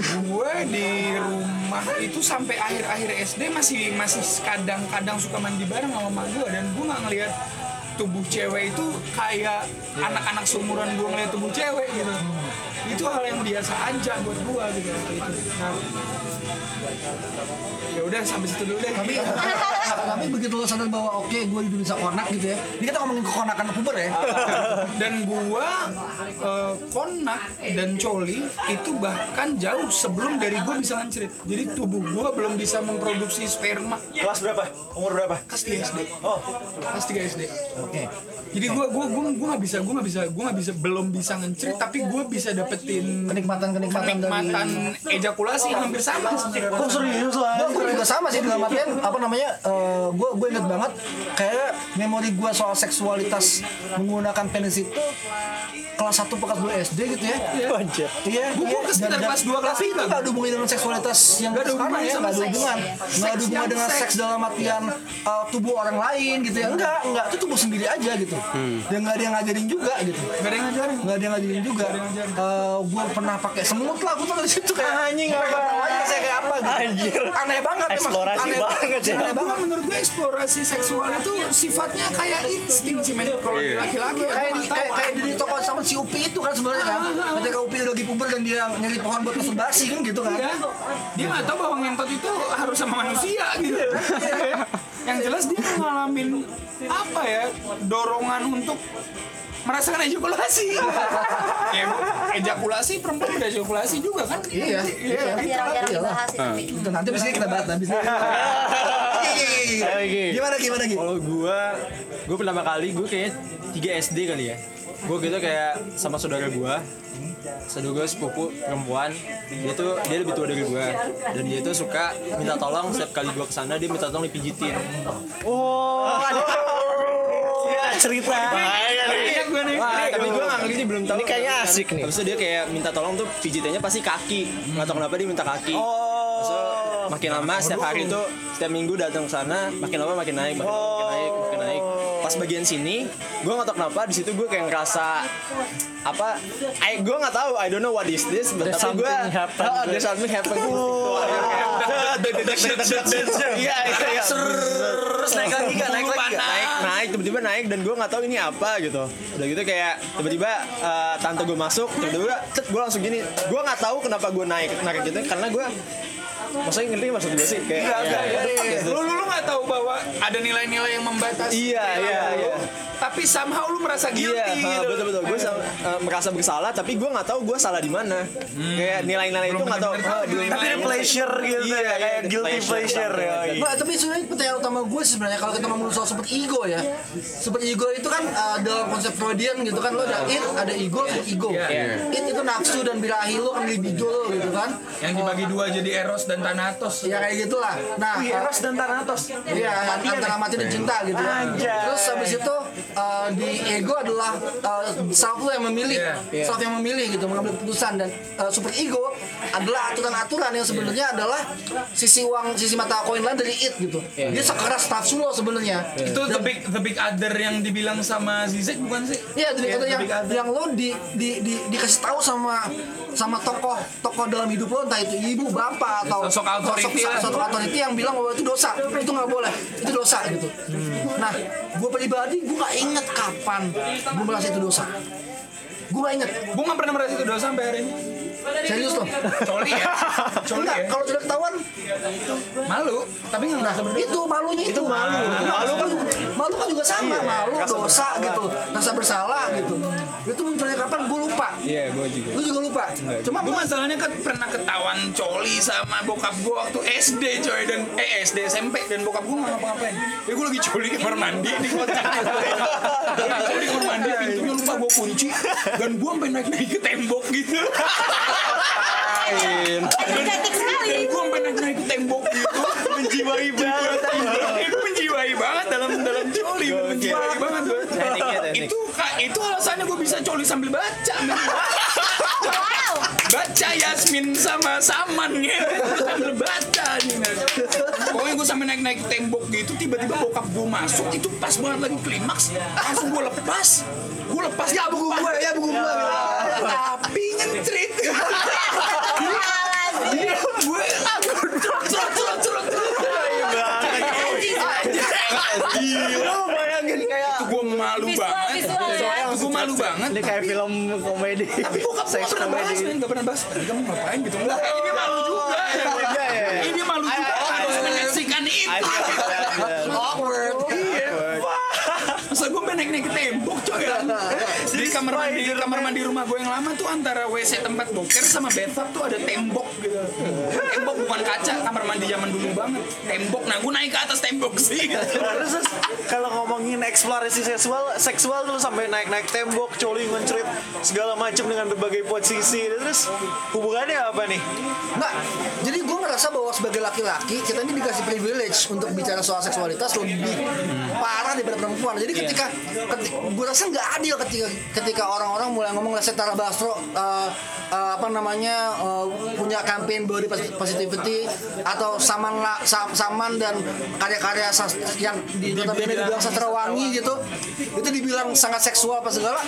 gue di rumah itu sampai akhir-akhir SD masih masih kadang-kadang suka mandi bareng sama mama gue dan gue nggak ngelihat tubuh cewek itu kayak anak-anak seumuran gue ngeliat tubuh cewek gitu. Itu hal yang biasa aja buat gue gitu. Nah, ya udah sampai situ dulu deh. Tapi tapi begitu lo sadar bahwa oke gue hidup bisa konak gitu ya. Ini kita ngomongin kekonakan puber ya. Dan gua eh, konak dan coli itu bahkan jauh sebelum dari gua bisa ngancrit jadi tubuh gua belum bisa memproduksi sperma. Kelas berapa? Umur berapa? kelas 3 SD Oh, kelas 3 SD oke. Jadi gua gua gua gua nggak bisa gua nggak bisa gua nggak bisa belum bisa ngancrit tapi gua bisa dapetin kenikmatan kenikmatan kenikmatan ejakulasi yang hampir sama kok serius lah? gue juga sama sih dalam artian apa namanya gue gue inget banget kayak memori gue soal seksualitas menggunakan penis itu kelas 1 kelas 2 SD gitu ya Anjir. Iya, Gua- gua iya. sekitar kelas dua, kelas tapi itu tiga. nggak ada hubungannya dengan seksualitas yang Nggak ada sekarang hubungannya ya, sama nggak ada hubungan, nggak ada Seks hubungan dengan seks. seks dalam artian uh, tubuh orang lain gitu ya, enggak, enggak, itu tubuh sendiri aja gitu, dan nggak ada yang ngajarin juga gitu, gak ada yang ngajarin nggak ada yang ngajarin juga. gue pernah pakai semut lah, gue tuh dari situ kayak Anjing, nggak apa? aja saya kayak apa gitu. Anjir. Aneh banget emang, Eksplorasi aneh banget ya. aneh Gua banget. menurut gue eksplorasi seksual itu sifatnya kayak insting sih men kalau di laki-laki ya, kayak gua kayak di toko sama si Upi itu kan sebenarnya kan. Ketika Upi lagi puber dan dia nyari pohon buat masturbasi kan gitu kan. Iya. dia nggak tahu bahwa ngentot itu harus sama manusia gitu. Yang jelas dia ngalamin apa ya dorongan untuk merasakan ejakulasi. Ya ejakulasi perempuan berejakulasi juga kan? Iya, iya. jarang-jarang dibahas itu tapi Itu nanti bisa kita bahas nanti. Gimana gimana gitu? Kalau gua, gua pertama kali gua kayaknya 3 SD kali ya. Gua gitu kayak sama saudara gua. Saudara gua sepupu perempuan. Dia tuh dia lebih tua dari gua dan dia tuh suka minta tolong setiap kali gua ke sana dia minta tolong dipijitin. Ya, cerita. Iya, gue nih. Wah, tapi gua nggak ngerti belum tahu. Ini kayaknya asik nih. Itu dia kayak minta tolong tuh pijitannya pasti kaki. Nggak tahu kenapa dia minta kaki. Terus tuh makin lama setiap hari tuh setiap minggu datang ke sana makin lama makin naik makin, lama makin naik makin naik pas bagian sini gue nggak tahu kenapa di situ gue kayak ngerasa apa I, gue nggak tahu I don't know what is this but tapi gue oh, there's something happen iya iya iya. Terus naik lagi kan naik lagi naik naik tiba-tiba naik dan gue nggak tahu ini apa gitu. Udah gitu kayak tiba-tiba eh, tante gue masuk tiba-tiba gue langsung gini. Gue nggak tahu kenapa gue naik naik gitu karena gue maksudnya ngerti maksud gue sih? Kayak Enggak, enggak. ya, ya, ya. Lu lu lu nggak tahu bahwa ada nilai-nilai yang membatasi. Iya, iya, lu, iya. Tapi somehow lu merasa guilty Iya, gitu. betul betul. Gue merasa bersalah, tapi gue nggak tahu gue salah di mana. Kayak nilai-nilai itu nggak tahu. ah, tahu belum- Tapi ada pleasure gitu Iya, ya, kayak iya, guilty pleasure ya. Nah, tapi sebenarnya pertanyaan utama gue sih sebenarnya kalau kita ngomong soal super ego ya. Super ego itu kan uh, dalam konsep Freudian gitu kan lo ada it, ada ego, super ego. It itu nafsu dan birahi lo kan libido lo gitu kan. Yang dibagi dua jadi Eros dan Thanatos. Ya kayak gitulah. Nah, Wih, Eros dan Thanatos. Iya, antara mati dan cinta gitu ya. Terus habis itu uh, di ego adalah uh, self lo yang memilih, Iya. self yang memilih gitu mengambil keputusan dan uh, super ego adalah aturan-aturan yang sebenarnya adalah sisi uang sisi mata koin lain dari it gitu. Dia sekeras nafsu lo sebenarnya. Itu the big the big other yang dibilang sama Zizek bukan sih? Iya, jadi Iya, itu the yang big other. yang lo di, di, di, dikasih tahu sama sama tokoh tokoh dalam hidup lo entah itu ibu bapak atau Sosok authority lah. sosok authority yang bilang bahwa itu dosa itu nggak boleh itu dosa gitu nah gue pribadi gue nggak inget kapan gue merasa itu dosa gue nggak inget Gue nggak pernah merasa itu dosa sampai hari ini. Serius loh. Coli ya. Coli enggak ya. kalau sudah ketahuan Malu, tapi nggak nah berdosa. itu malunya itu malu. Malu kan? malu kan juga sama malu dosa gitu. Rasa bersalah gitu. Itu munculnya kapan? Gue lupa. Iya, gue juga. lu juga lupa. Cuma Gue masalahnya kan pernah ketahuan coli sama bokap gue waktu SD coy dan eh SD SMP dan bokap gue nggak ngapa-ngapain. Ya gue lagi coli di kamar mandi di kocak. Coli di kamar mandi pintunya lupa gue kunci. Dan gue sampai naik-naik ke tembok gitu. Sekali gue sampai tembok gitu. Menjiwai banget. Itu menjiwai banget dalam dalam coli. Menjiwai banget gue. Tekniknya, teknik. Itu kak itu alasannya gue bisa coli sambil baca. Baca Yasmin sama Saman. Gitu sambil baca nih pokoknya gue sampai naik naik tembok gitu tiba-tiba bokap gue masuk itu pas banget lagi klimaks langsung gue lepas. Gue lepas ya buku gue ya buku gue tapi ngentrit gue curut curut curut curut Lu bayangin kayak itu gue malu banget. ya gue malu banget. Ini kayak film komedi. Tapi gue gak pernah bahas pernah bahas. Kamu ngapain gitu? Ini malu juga. Ini malu juga. harus menyaksikan itu. Awkward. Masa gue main naik-naik ke tembok coy ya? di kamar mandi kamar mandi rumah gue yang lama tuh antara WC tempat boker sama bathtub tuh ada tembok gitu banget. Tembok. Nah, gue naik ke atas tembok sih. Terus kalau ngomongin eksplorasi seksual, seksual tuh sampai naik-naik tembok, coli ngencrit segala macam dengan berbagai posisi. Terus hubungannya apa nih? Nggak, jadi gue ngerasa bahwa sebagai laki-laki kita ini dikasih privilege untuk bicara soal seksualitas lebih parah daripada perempuan. Jadi ketika, gue rasa nggak adil ketika ketika orang-orang mulai ngomong Lesti Tara Basro uh, uh, apa namanya uh, punya campaign body posi- positivity atau saman la, Sam- saman dan karya-karya yang di notabene dibilang sastra wangi gitu. itu dibilang sangat seksual apa segala.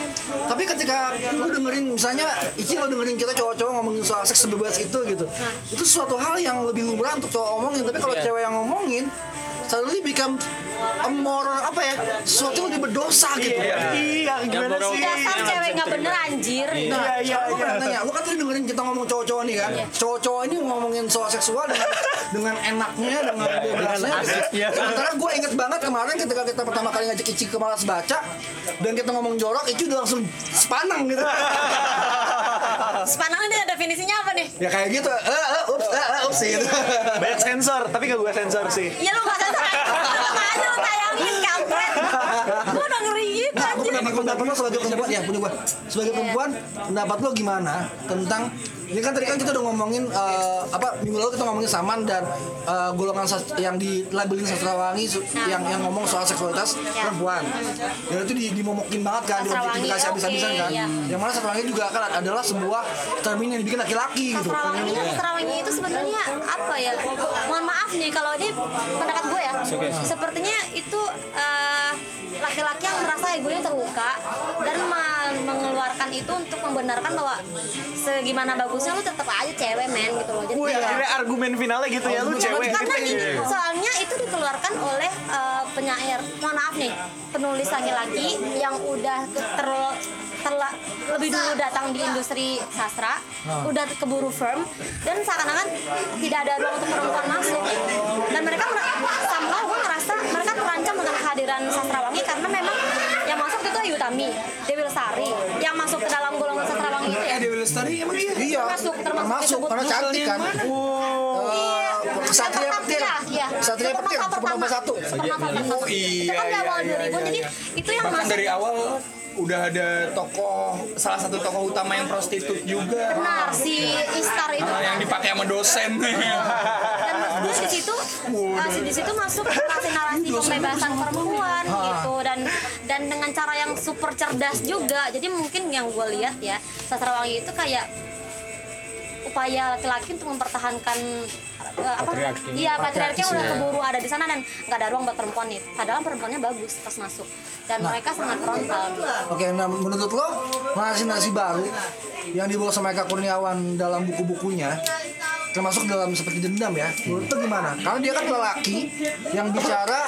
Tapi ketika lu dengerin misalnya Ici lo dengerin kita cowok-cowok ngomongin soal seks sebebas itu gitu. Itu suatu hal yang lebih lumrah untuk cowok omongin tapi kalau cewek yang ngomongin suddenly become a more apa ya sesuatu yang lebih berdosa gitu Iya, gimana sih? dasar cewek nggak bener anjir Nah, Iya, iya, gue iya. nanya, lu kan tadi dengerin kita ngomong cowok-cowok nih kan, cowok-cowok ini ngomongin soal seksual dengan dengan enaknya, dengan bebasnya. asiknya. Sementara gue inget banget kemarin ketika kita pertama kali ngajak Ici ke Malas Baca dan kita ngomong jorok, Ici udah langsung sepanang gitu. sepanang ini definisinya apa nih ya kayak gitu, eh, eh, ups, eh, eh, ups gitu. Banyak sensor, tapi gak gue sensor sih. ya lu nggak sensor lu aja lu tayangin kampret gue udah ngeri gitu Nah, gue anjir pendapat lo sebagai perempuan ya punya gue. Sebagai perempuan, pendapat lo gimana tentang ini kan tadi kan kita udah ngomongin eh, apa minggu lalu kita ngomongin saman dan eh, golongan sas- yang dilabelin sastrawangi su- yang yang ngomong soal seksualitas Ya. perempuan. Dan itu di, dimomokin banget kan, diobjektifikasi habis-habisan oke, kan. iya. Yang mana sastrawangi juga kan adalah sebuah termin yang dibikin laki-laki gitu. Sastrawangi Sastrawangi itu sebenarnya apa ya? Mohon maaf nih kalau ini pendapat gue ya. Sepertinya itu eh, laki-laki yang merasa egonya terluka dan me- mengeluarkan itu untuk membenarkan bahwa segimana bagusnya lu tetap aja cewek men gitu loh. Jadi Wih, akhirnya argumen finalnya gitu ya, lu cewek. karena gini, soalnya itu dikeluarkan oleh eh, penyair, mohon maaf nih, penulis laki-laki yang udah ter, terla- lebih dulu datang di industri sastra, udah keburu firm, dan seakan-akan tidak ada ruang untuk perempuan masuk. Dan mereka mer- somehow gue ngerasa mereka terancam dengan kehadiran sastrawangi karena memang masuk Tami, Dewi Lestari, yang masuk ke dalam golongan sastrawangi itu ya. Eh, Dewi Lestari emang iya. Iya, Termasuk- termasuk disebut karena cantik kan. Iya. Kesatria petir, pertama, iya. kesatria petir, pertama. satu. Oh, iya, Itu kan di iya, awal iya, 2000 iya, jadi itu yang masuk dari awal udah ada tokoh salah satu tokoh utama yang prostitut juga. benar si Istar itu Ah, yang dipakai sama dosen. dan terus di situ uh, di situ masuk narasi-narasi pembebasan perempuan gitu. Dan dan dengan cara yang super cerdas juga. Jadi mungkin yang gue lihat ya sastrawangi itu kayak upaya laki-laki untuk mempertahankan uh, apa iya patriarki yang udah keburu ada di sana dan nggak ada ruang buat perempuan nih padahal perempuannya bagus pas masuk dan mereka sangat frontal gitu. Oke, nah menurut lo narasi-narasi baru yang dibawa sama Eka Kurniawan dalam buku-bukunya termasuk dalam seperti dendam ya menurut lo gimana? Karena dia kan lelaki yang bicara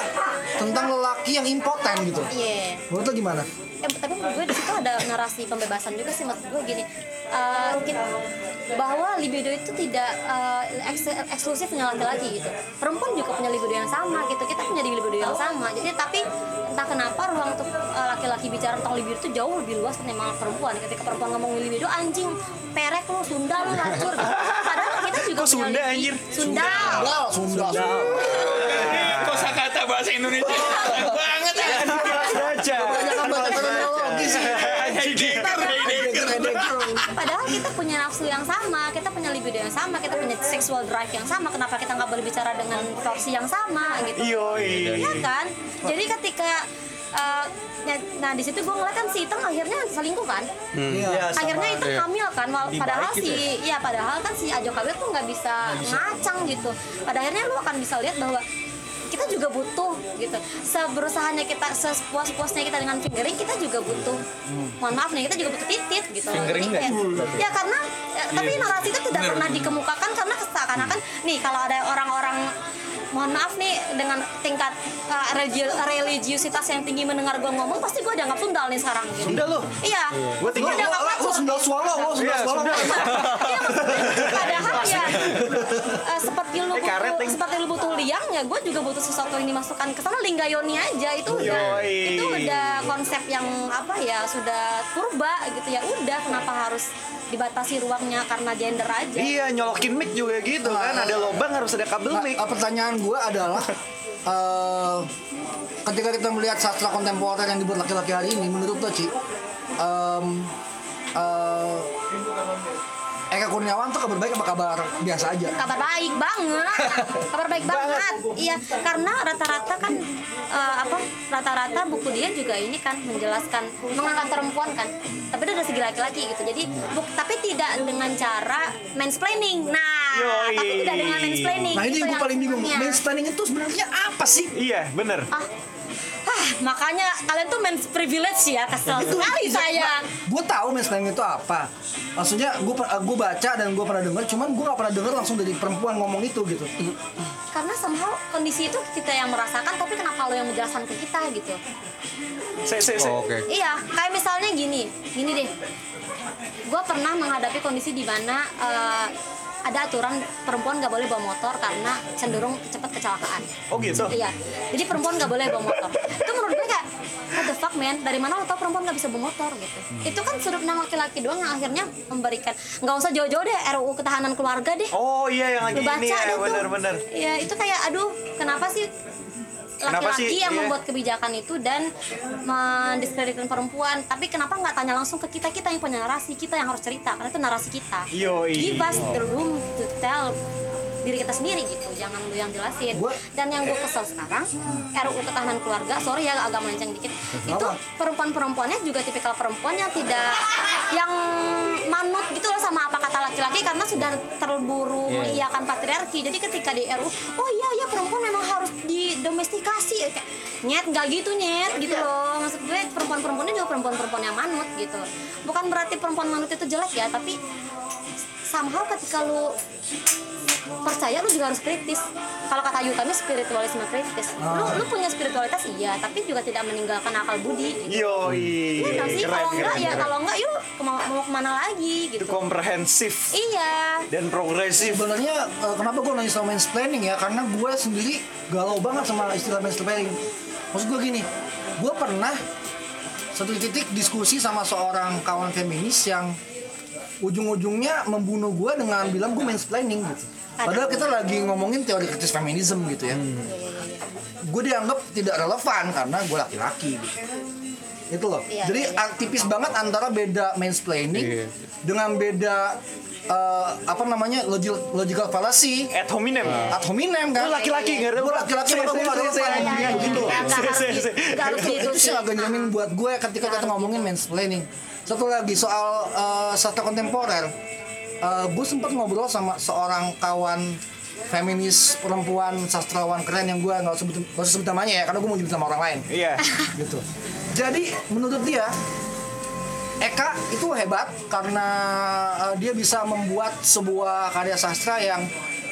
tentang lelaki yang impoten gitu Iya. menurut lo gimana? Ya, tapi menurut gue di situ ada narasi pembebasan juga sih maksud gue gini eh, kita- bahwa libido itu tidak eh, eks- eksklusif punya laki-laki gitu perempuan juga punya libido yang sama gitu kita punya libido yang sama jadi tapi entah kenapa ruang untuk eh, laki-laki bicara tentang libido itu jauh lebih luas ketimbang perempuan ketika perempuan ngomongin libido anjing perek lu sunda lu hancur gitu. padahal kita juga Kok punya Sunda, libido. anjir? sunda Sunda, Sunda. Kosa kata bahasa Indonesia banget ya. Baca. Kebanyakan baca terminologi sih. Padahal kita punya nafsu yang sama, kita punya libido yang sama, kita punya sexual drive yang sama. Kenapa kita nggak boleh bicara dengan porsi yang sama gitu? Yoi. Iya kan? Jadi ketika uh, nah, di situ gue ngeliat kan si Iteng akhirnya selingkuh kan? Iya. akhirnya itu hamil kan Wal- padahal si ya padahal kan si Ajo Kawir tuh nggak bisa ngacang gitu pada akhirnya lu akan bisa lihat bahwa kita juga butuh gitu. Seberusahanya kita sepuas-puasnya kita dengan fingering kita juga butuh. Mohon maaf nih kita juga butuh titit gitu. Fingering Jadi kayak- ya karena ya, tapi narasi itu tidak pernah dikemukakan karena seakan-akan nih kalau ada orang-orang mohon maaf nih dengan tingkat uh, religi- religiusitas yang tinggi mendengar gue ngomong pasti gue dianggap sundal nih sekarang gitu. Sunda lu? Iya. Gua tinggal- Gua dianggap Lo ngacur. Sunda swallow, lo Sunda Iya, swallow. Iya, maksudnya, padahal ya eh, seperti lu Eh, butuh seperti lu butuh liar sayangnya gue juga butuh sesuatu yang dimasukkan ke sana linggayoni aja itu udah Yoi. itu udah konsep yang apa ya sudah purba gitu ya udah kenapa harus dibatasi ruangnya karena gender aja Iya nyolokin mic juga gitu kan ada lubang harus ada kabel Nah, mic. eh, gue adalah eh, ketika kita melihat sastra kontemporer yang dibuat laki-laki hari ini, menurut lo Ci, em, eh, Eka Kurniawan tuh kabar baik apa kabar biasa aja? kabar baik banget kabar baik banget iya karena rata-rata kan eh, apa rata-rata buku dia juga ini kan menjelaskan mengangkat perempuan kan tapi dari segi laki-laki gitu jadi buk- tapi tidak dengan cara mansplaining nah Yoi. tapi tidak dengan mansplaining Nah ini yang gue paling bingung. Mansplaining itu sebenarnya apa sih? Iya bener. ah, makanya kalian tuh mens privilege ya kesel sekali saya Gue tahu mansplaining itu apa. Maksudnya gue gue baca dan gue pernah dengar, cuman gue gak pernah dengar langsung dari perempuan ngomong itu gitu. karena somehow kondisi itu kita yang merasakan tapi kenapa lo yang menjelaskan ke kita gitu Se se se. Oh, Oke. Iya, kayak misalnya gini, gini deh. Gue pernah menghadapi kondisi di mana eh, ada aturan perempuan nggak boleh bawa motor karena cenderung cepat kecelakaan. Oh gitu. Iya, jadi perempuan nggak boleh bawa motor. Itu menurut gue kayak the fuck man, dari mana lo tau perempuan nggak bisa bawa motor gitu? Itu kan sudut pandang laki-laki doang yang akhirnya memberikan nggak usah jauh-jauh deh RUU ketahanan keluarga deh. Oh iya yang lagi Lu baca ini ya bener-bener. Iya, itu kayak aduh, kenapa sih laki-laki yang Iya. membuat kebijakan itu dan mendiskreditkan perempuan tapi kenapa nggak tanya langsung ke kita kita yang punya narasi kita yang harus cerita karena itu narasi kita Yoi. give us the room to tell diri kita sendiri gitu. Jangan lu yang jelasin. Gua- dan yang gue kesel sekarang RUU ketahanan keluarga sorry ya agak melenceng dikit. Itu perempuan-perempuannya juga tipikal perempuan yang tidak yang manut gitu loh sama apa kata laki-laki karena sudah terburu mengiyakan patriarki. Jadi ketika di RUU oh iya iya perempuan memang harus didomestikasi. Kayak nyet nggak gitu nyet gitu loh. Maksud gue perempuan-perempuannya juga perempuan-perempuan yang manut gitu. Bukan berarti perempuan manut itu jelek ya tapi somehow ketika lu percaya lu juga harus kritis kalau kata Yutami spiritualisme kritis lu lu punya spiritualitas iya tapi juga tidak meninggalkan akal budi gitu. Yoi. Iya sih kalau enggak keren, ya keren. kalau enggak yuk mau, mau ke mana lagi Itu gitu komprehensif iya dan progresif. Sebenarnya eh, kenapa gue nanya soal mansplaining ya? Karena gue sendiri galau banget sama istilah mansplaining. Maksud gue gini, gue pernah satu titik diskusi sama seorang kawan feminis yang ujung-ujungnya membunuh gue dengan bilang gue mansplaining gitu. Padahal kita lagi ngomongin teori kritis feminisme gitu ya. Gue dianggap tidak relevan karena gue laki-laki gitu. Itu loh. Iya, Jadi iya, iya. tipis banget antara beda mansplaining Iya. dengan beda eh, apa namanya logical, logical fallacy Ad hominem. ad hominem kan laki-laki nggak ada gue laki-laki gue Iya, iya, gitu iya. Nggak itu, gitu itu sih sih. agak nyamin buat gue ketika kita ngomongin mansplaining satu lagi soal eh, sastra kontemporer Eh, gue sempat ngobrol sama seorang kawan feminis perempuan sastrawan keren yang gue nggak sebut usah sebut namanya ya karena gue mau nyebut sama orang lain Iya. gitu jadi menurut dia Eka itu hebat karena eh, dia bisa membuat sebuah karya sastra yang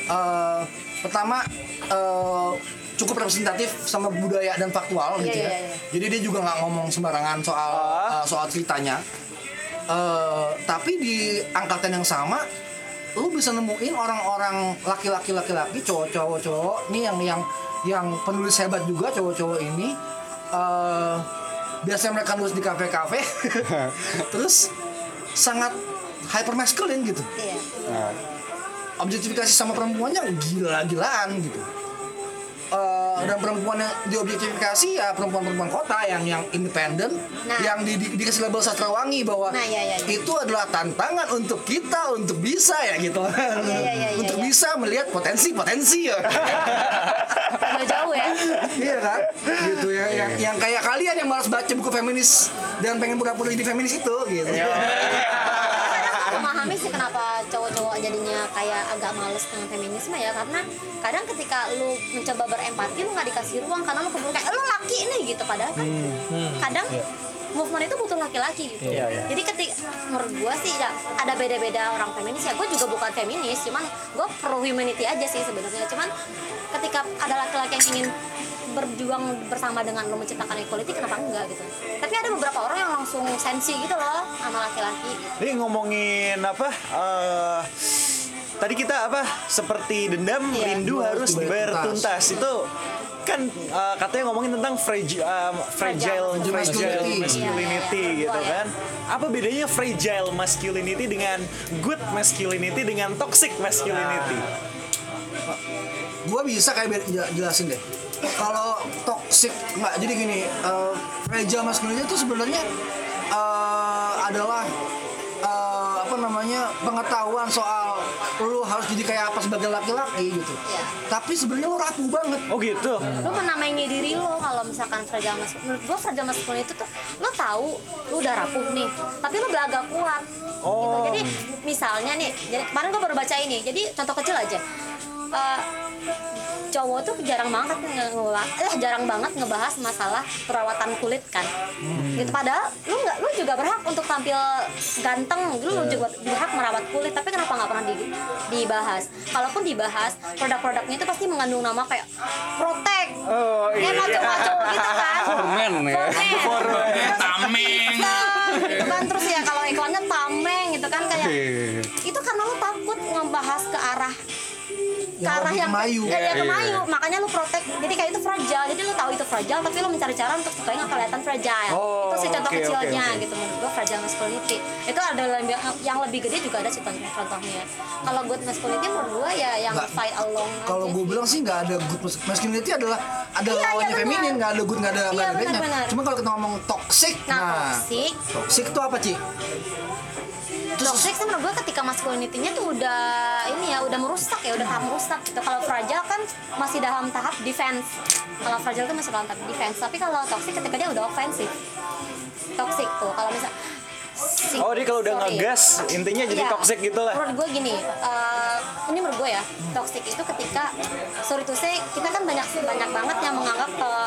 eh, pertama eh, cukup representatif sama budaya dan faktual gitu Iya, ya. iya, iya. Jadi dia juga nggak ngomong sembarangan soal Ah. eh, soal ceritanya. Eh, tapi di angkatan yang sama lu bisa nemuin orang-orang laki-laki laki-laki cowok-cowok cowok nih yang yang yang penulis hebat juga cowok-cowok ini. Eh biasanya mereka nulis di kafe-kafe. Terus sangat hyper masculine gitu. Iya. objektifikasi sama perempuannya gila-gilaan gitu Eh, dan perempuan yang diobjektifikasi ya perempuan-perempuan kota yang yang independen Nah. yang di, di, dikasih label sastrawangi bahwa Nah, iya, iya, iya. itu adalah tantangan untuk kita untuk bisa ya gitu. Iya, iya, untuk iya. bisa melihat potensi-potensi ya. Udah jauh ya. Iya kan? Gitu ya. Yang, yang kayak kalian yang malas baca buku feminis dan pengen pura-pura jadi feminis itu gitu. Sih kenapa cowok-cowok jadinya kayak agak males dengan feminisme ya? Karena kadang ketika lu mencoba berempati lu nggak dikasih ruang karena lu keburu kayak lu laki nih gitu. Padahal kan kadang movement itu butuh laki-laki gitu. Iya, iya. jadi ketika menurut gua sih ya ada beda-beda orang feminis. Ya gue juga bukan feminis cuman gue pro humanity aja sih sebenarnya. Cuman ketika ada laki-laki yang ingin berjuang bersama dengan lo menciptakan equality kenapa enggak gitu tapi ada beberapa orang yang langsung sensi gitu loh sama laki-laki Ini ngomongin apa? eh tadi kita apa seperti dendam Iya. rindu harus dibayar tuntas. itu kan uh, katanya ngomongin tentang fragile fragile fragile masculinity. masculinity gitu Iya. kan apa bedanya fragile masculinity dengan good masculinity dengan toxic masculinity gue bisa kayak jelasin deh kalau toxic nggak jadi gini uh, fragile masculinity itu sebenarnya eh, adalah eh, apa namanya pengetahuan soal lu harus jadi kayak apa sebagai laki-laki gitu. Iya. tapi sebenarnya lu rapuh banget. Oh gitu? Lu menamai diri lo kalau misalkan fragile masculine menurut gua fragile masculine itu tuh lo tahu lu udah rapuh nih tapi lu belaga kuat. Gitu. jadi misalnya nih jadi kemarin gua baru baca ini jadi contoh kecil aja Eh, cowok tuh jarang banget ngebahas eh jarang banget ngebahas masalah perawatan kulit kan. Gitu padahal lu nggak lu juga berhak untuk tampil ganteng lu juga berhak merawat kulit tapi kenapa nggak pernah di- dibahas? Kalaupun dibahas produk-produknya itu pasti mengandung nama kayak protek. Oh, iya. maco-maco gitu kan. Formen ya. Formen. Tameng gitu kan. Terus ya kalau iklannya tameng gitu kan kayak ke Yang arah yang kemayu. ya, ya Iya, kemayu iya. makanya lu protek jadi kayak itu fragile jadi lu tahu itu fragile tapi lu mencari cara untuk supaya nggak kelihatan fragile Oh, itu sih contoh oke, kecilnya oke, oke. gitu menurut gua fragile masculinity itu ada yang, yang lebih gede juga ada sih contohnya contohnya kalau good masculinity menurut gua ya yang Nggak. fight along kalau sih. bilang sih nggak ada good mas- masculinity adalah ada Iya, iya, lawannya benar. feminin nggak ada good nggak ada nggak Iya, ada bedanya cuma kalau kita ngomong toxic nah, toxic toxic itu apa Ci? Toxic sih menurut gue ketika masculinity-nya tuh udah ini ya udah merusak ya udah tahap merusak gitu. Kalau fragile kan masih dalam tahap defense. Kalau fragile tuh masih dalam tahap defense. Tapi kalau toxic ketika dia udah offensive. Toxic tuh. Kalau misal si- oh dia kalau udah sorry. ngegas intinya jadi Iya. toxic gitu lah Menurut gue gini, eh, ini menurut gue ya, toxic itu ketika sorry to say kita kan banyak banyak banget yang menganggap kalau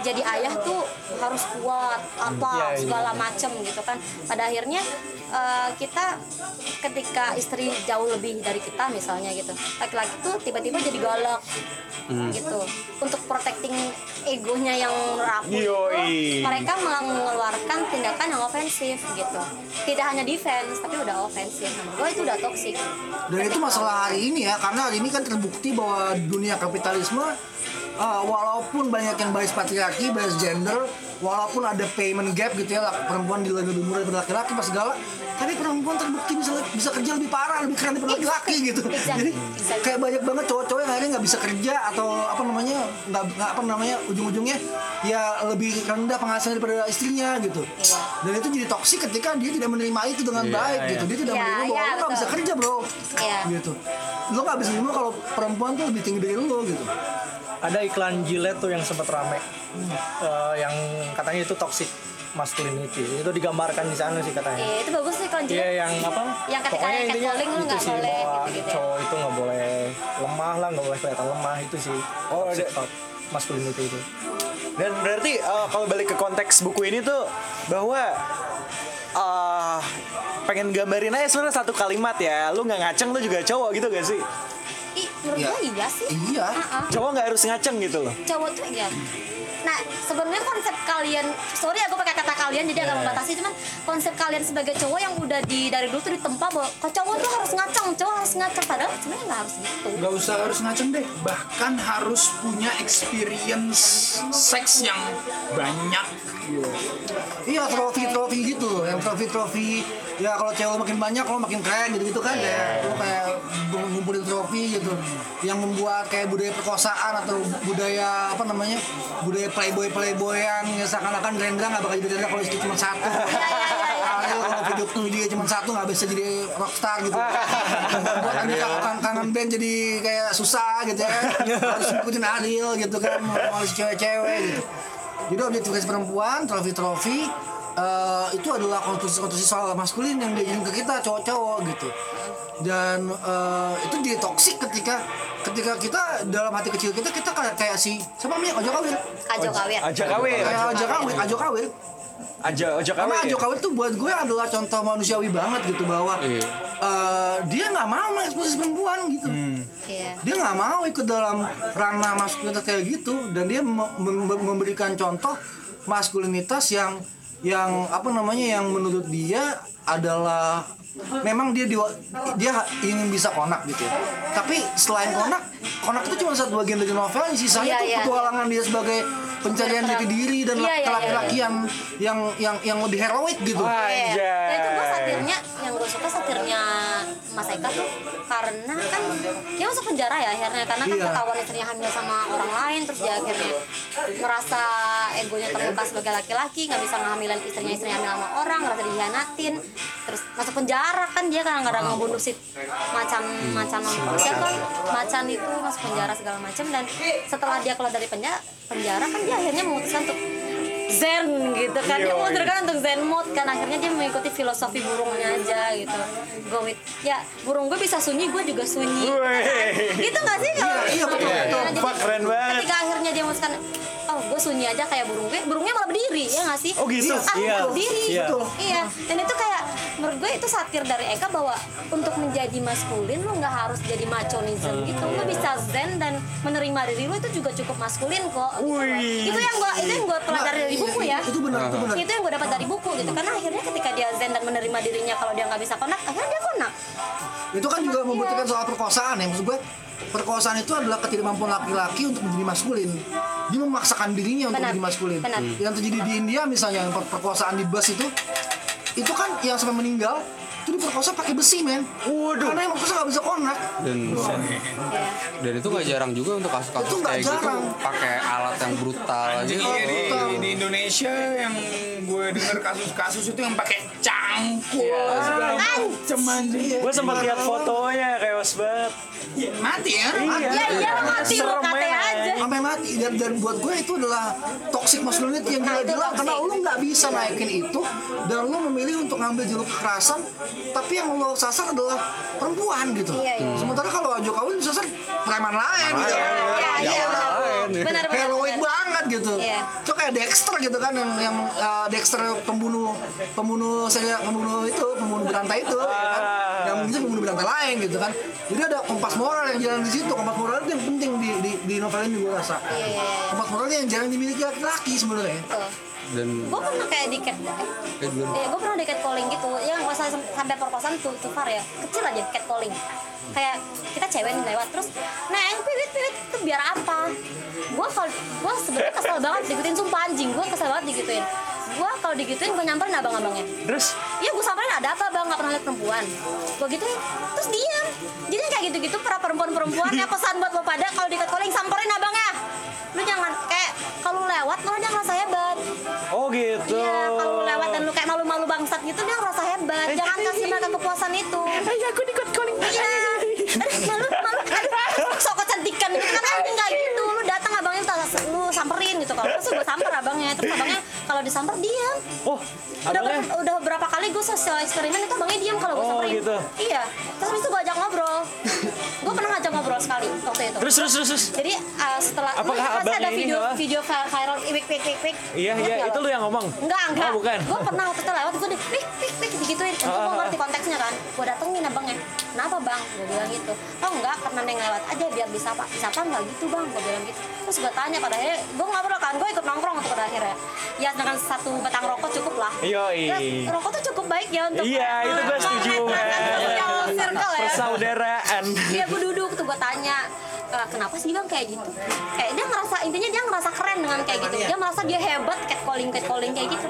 jadi ayah tuh harus kuat apa Iya, iya. segala macem gitu kan. Pada akhirnya eh, kita ketika istri jauh lebih dari kita misalnya gitu, laki-laki tuh tiba-tiba jadi galak gitu untuk protecting egonya yang rapuh itu, mereka mengeluarkan tindakan yang ofensif gitu tidak hanya defense tapi udah ofensif menurut gue itu udah toxic. Dan itu masalah hari ini ya, karena hari ini kan terbukti bahwa dunia kapitalisme uh, walaupun banyak yang bias patriarki, bias gender, walaupun ada payment gap gitu ya, perempuan di lebih murah daripada laki-laki pas segala, tapi perempuan terbukti bisa bisa kerja lebih parah, lebih keren daripada laki-laki gitu. Exactly. Jadi Exactly. kayak banyak banget cowok-cowok yang akhirnya nggak bisa kerja atau apa namanya nggak nggak apa namanya ujung-ujungnya ya lebih rendah penghasilan daripada istrinya gitu. Iya. Dan itu jadi toksik ketika dia tidak menerima itu dengan baik gitu. Dia tidak Iya, menerima bahwa iya, lu nggak bisa kerja bro Iya. gitu lo nggak bisa terima kalau perempuan tuh lebih tinggi dari lo gitu ada iklan Gillette tuh yang sempat rame Eh, yang katanya itu toxic masculinity itu digambarkan di sana sih katanya eh, itu bagus sih kalau Iya yang apa? Yang ketika pokoknya intinya itu nggak sih boleh, bahwa gitu-gitu ya. cowok itu nggak boleh lemah lah, nggak boleh kelihatan lemah itu sih. Oh, toxic ada- masculinity itu. Dan berarti uh, kalau balik ke konteks buku ini tuh bahwa uh, pengen gambarin aja sebenarnya satu kalimat ya, lu nggak ngaceng lu juga cowok gitu gak sih? Menurut Iya. gue iya sih Iya. Uh-uh. Cowok nggak harus ngaceng gitu loh. cowok tuh iya nah sebenarnya konsep kalian sorry aku pakai kata kalian jadi agak membatasi cuman konsep kalian sebagai cowok yang udah di dari dulu tuh ditempa bahwa cowok tuh harus ngaceng cowok harus ngaceng padahal sebenarnya nggak harus gitu. Gak usah harus ngaceng deh bahkan harus punya experience seks yang banyak. Iya trofi trofi gitu yang trofi trofi ya kalau cewek makin banyak lo makin keren gitu gitu kan kayak lo kayak ngumpulin trofi gitu. Yang membuat kayak budaya perkosaan atau budaya apa namanya budaya playboy playboyan yang seakan-akan Rendra nggak bakal jadi Rendra kalau istri cuma satu. Ariel kalau video video cuma satu nggak bisa jadi rockstar gitu. Buat kan kangen band jadi kayak susah gitu ya. Harus ngikutin Ariel gitu kan mau cewek-cewek gitu jadi objektifikasi perempuan trofi-trofi eh, itu adalah konstruksi-konstruksi soal maskulin yang diajarin ke kita cowok-cowok gitu. Dan eh, itu jadi toksik ketika ketika kita dalam hati kecil kita kita kayak kayak si siapa namanya? Ojo Kawir kajo kawir Aja kawin, kayak Ojo Kawir Ojo Kawir aja aja karena kawin. Ajo Kawir tuh buat gue adalah contoh manusiawi banget gitu bahwa Iya. eh, dia nggak mau mengekspresi perempuan gitu iya dia nggak mau ikut dalam ranah maskulinitas kayak gitu dan dia mem- mem- memberikan contoh maskulinitas yang yang apa namanya yang menurut dia adalah memang dia di, dia ingin bisa konak gitu ya. Tapi selain konak, konak itu cuma satu bagian dari novel, sisanya Iya, tuh iya. petualangan dia sebagai pencarian jati diri dan Iya, iya, iya. laki-laki yang yang yang yang lebih heroik gitu. Iya. Dan itu gue satirnya, Mas Eka tuh karena kan dia masuk penjara ya akhirnya karena kan Iya. ketahuan istrinya hamil sama orang lain terus dia akhirnya merasa egonya terluka sebagai laki-laki nggak bisa ngehamilin istrinya istrinya hamil sama orang ngerasa dihianatin. Terus masuk penjara kan dia kadang-kadang ngebunuh si macan macan siapa macan. itu masuk penjara segala macam dan setelah dia keluar dari penjara penjara kan dia akhirnya memutuskan untuk zen gitu kan. Dia memutuskan untuk zen mode kan. Akhirnya dia mengikuti filosofi burungnya aja gitu. Go with ya burung gue bisa sunyi gue juga sunyi. Gitu gak sih kalau Iya, iya, betul, Iya, betul. jadi keren banget. ketika akhirnya dia memutuskan oh gue sunyi aja kayak burung gue burungnya malah berdiri ya gak sih Oh, gitu? ah, Iya. berdiri Iya. betul iya dan itu kayak menurut gue itu satir dari Eka bahwa untuk menjadi maskulin lu nggak harus jadi machonism gitu lu bisa zen dan menerima diri lu itu juga cukup maskulin kok gitu itu yang gue itu yang gue pelajari dari buku ya Itu benar, itu benar. itu yang gue dapat dari buku gitu karena akhirnya ketika dia zen dan menerima dirinya kalau dia nggak bisa konak akhirnya dia konak Itu kan juga membuktikan soal perkosaan ya maksud gue. Perkosaan itu adalah ketidakmampuan laki-laki untuk menjadi maskulin. Dia memaksakan dirinya untuk Benar, menjadi maskulin. benar. Yang terjadi di India misalnya yang per- perkosaan di bus itu itu kan yang sampai meninggal itu diperkosa pakai besi men. Waduh. Karena yang perkosa nggak bisa konak. dan dan itu nggak jarang juga untuk kasus-kasus kayak gitu jarang. pakai alat yang brutal Anjing gitu iya, di, di Indonesia yang gue denger kasus-kasus itu yang pakai cangkul segala macem anjing. Gue sempat lihat fotonya kayak banget. Mati ya? ya iya mati. lu Serem kate ya. aja. sampai mati. Dan, dan buat gue itu adalah toxic masculinity yang gila-gila. Karena lu nggak bisa naikin itu dan lu memilih untuk ngambil jalur kekerasan tapi yang lo sasar adalah perempuan gitu. Iya, iya. sementara kalau Ajo Kawin sasar preman lain gitu. iya iya benar. benar heroik banget gitu. Iya. itu kayak Dexter gitu kan yang yang uh, Dexter pembunuh pembunuh saya pembunuh itu pembunuh berantai itu ya kan? yang itu pembunuh berantai lain gitu kan? Jadi ada kompas moral yang jalan di situ. Kompas moral itu yang penting di di, di novel ini gue rasa. Iya, iya, iya. kompas moralnya yang jarang dimiliki laki-laki sebenarnya. Dan gue pernah kayak di cat Eh, ya gue pernah di catcalling gitu. Yang nggak usah sam- sampai perkosaan tuh tuh far ya. Kecil aja catcalling. Kayak kita cewek nih lewat terus neng pipit pipit itu biar apa? Gue kalau gue sebenarnya kesel banget digituin sumpah anjing. Gue kesel banget digituin kalau digituin gue nyamperin abang-abangnya Terus? Iya gue samperin ada apa bang? Nggak pernah lihat perempuan. Gue gituin terus diam Jadi kayak gitu-gitu para perempuan-perempuan ya pesan buat lo pada kalau di catcalling samperin abangnya disamper diam. Oh, udah ber- udah berapa kali gue sosial eksperimen itu abangnya diam kalau gue Oh, samperin. gitu. iya. Terus itu gue ajak ngobrol. Gue pernah ngajak ngobrol waktu itu. Terus terus terus terus. jadi uh, setelah Apakah lu abang ada ini video nggak? video vi- viral wik wik wik wik Iya, iya, nggak itu lu? yang ngomong. enggak enggak Oh, bukan. gue pernah waktu itu lewat gue di wik wik wik digituin. Gue Ah, mau ah, ngerti konteksnya kan. Gue datengin abangnya. Kenapa bang? Gue bilang gitu. Oh enggak karena neng lewat aja biar bisa apa bisa apa? Enggak gitu bang gue bilang gitu. Terus gue tanya pada akhirnya gue ngobrol kan gue ikut nongkrong tuh pada akhirnya. Ya dengan satu batang rokok cukup lah. Yoi. Ya, rokok tuh cukup baik ya untuk Iya, itu gue setuju. circle ya. Persaudaraan. Iya gue duduk tuh gue tanya "Eh, kenapa sih bang kayak gitu? Kayak dia ngerasa intinya dia ngerasa keren dengan kayak gitu. Dia merasa dia hebat catcalling catcalling kayak gitu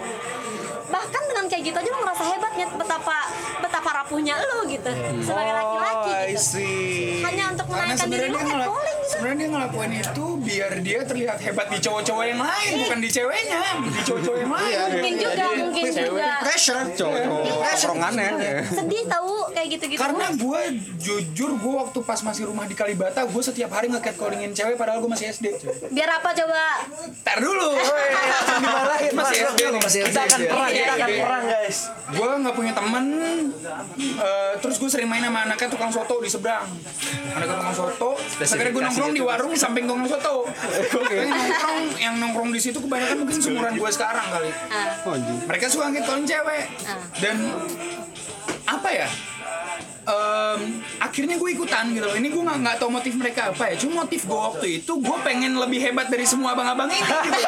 bahkan dengan kayak gitu aja lu ngerasa hebatnya betapa betapa rapuhnya lu gitu sebagai laki-laki Oh, gitu. see. hanya untuk menaikkan diri ngelak- catcalling gitu sebenarnya dia ngelakuin itu biar dia terlihat hebat di cowok-cowok yang lain, bukan di ceweknya, di cowok-cowok yang lain. mungkin juga mungkin juga. pressure cowok-cowok sedih tahu kayak gitu-gitu. Karena gue jujur gue waktu pas masih rumah di Kalibata gue setiap hari nge-catcallingin cewek padahal gue masih SD. biar apa coba? Tar dulu. Masih Mas. SD masih Kita akan perang, kita akan Iya. perang guys. Gue nggak punya temen, eh, terus gue sering main sama anaknya tukang soto di seberang. Anaknya tukang soto, akhirnya gue nongkrong di warung samping tukang soto. Yang nongkrong, yang nongkrong di situ kebanyakan mungkin seumuran gue sekarang kali. ah, Mereka suka ngitolin cewek dan apa ya? um, akhirnya gue ikutan gitu loh. Ini gue gak, nggak tau motif mereka apa ya. Cuma motif gue waktu itu gue pengen lebih hebat dari semua abang-abang ini gitu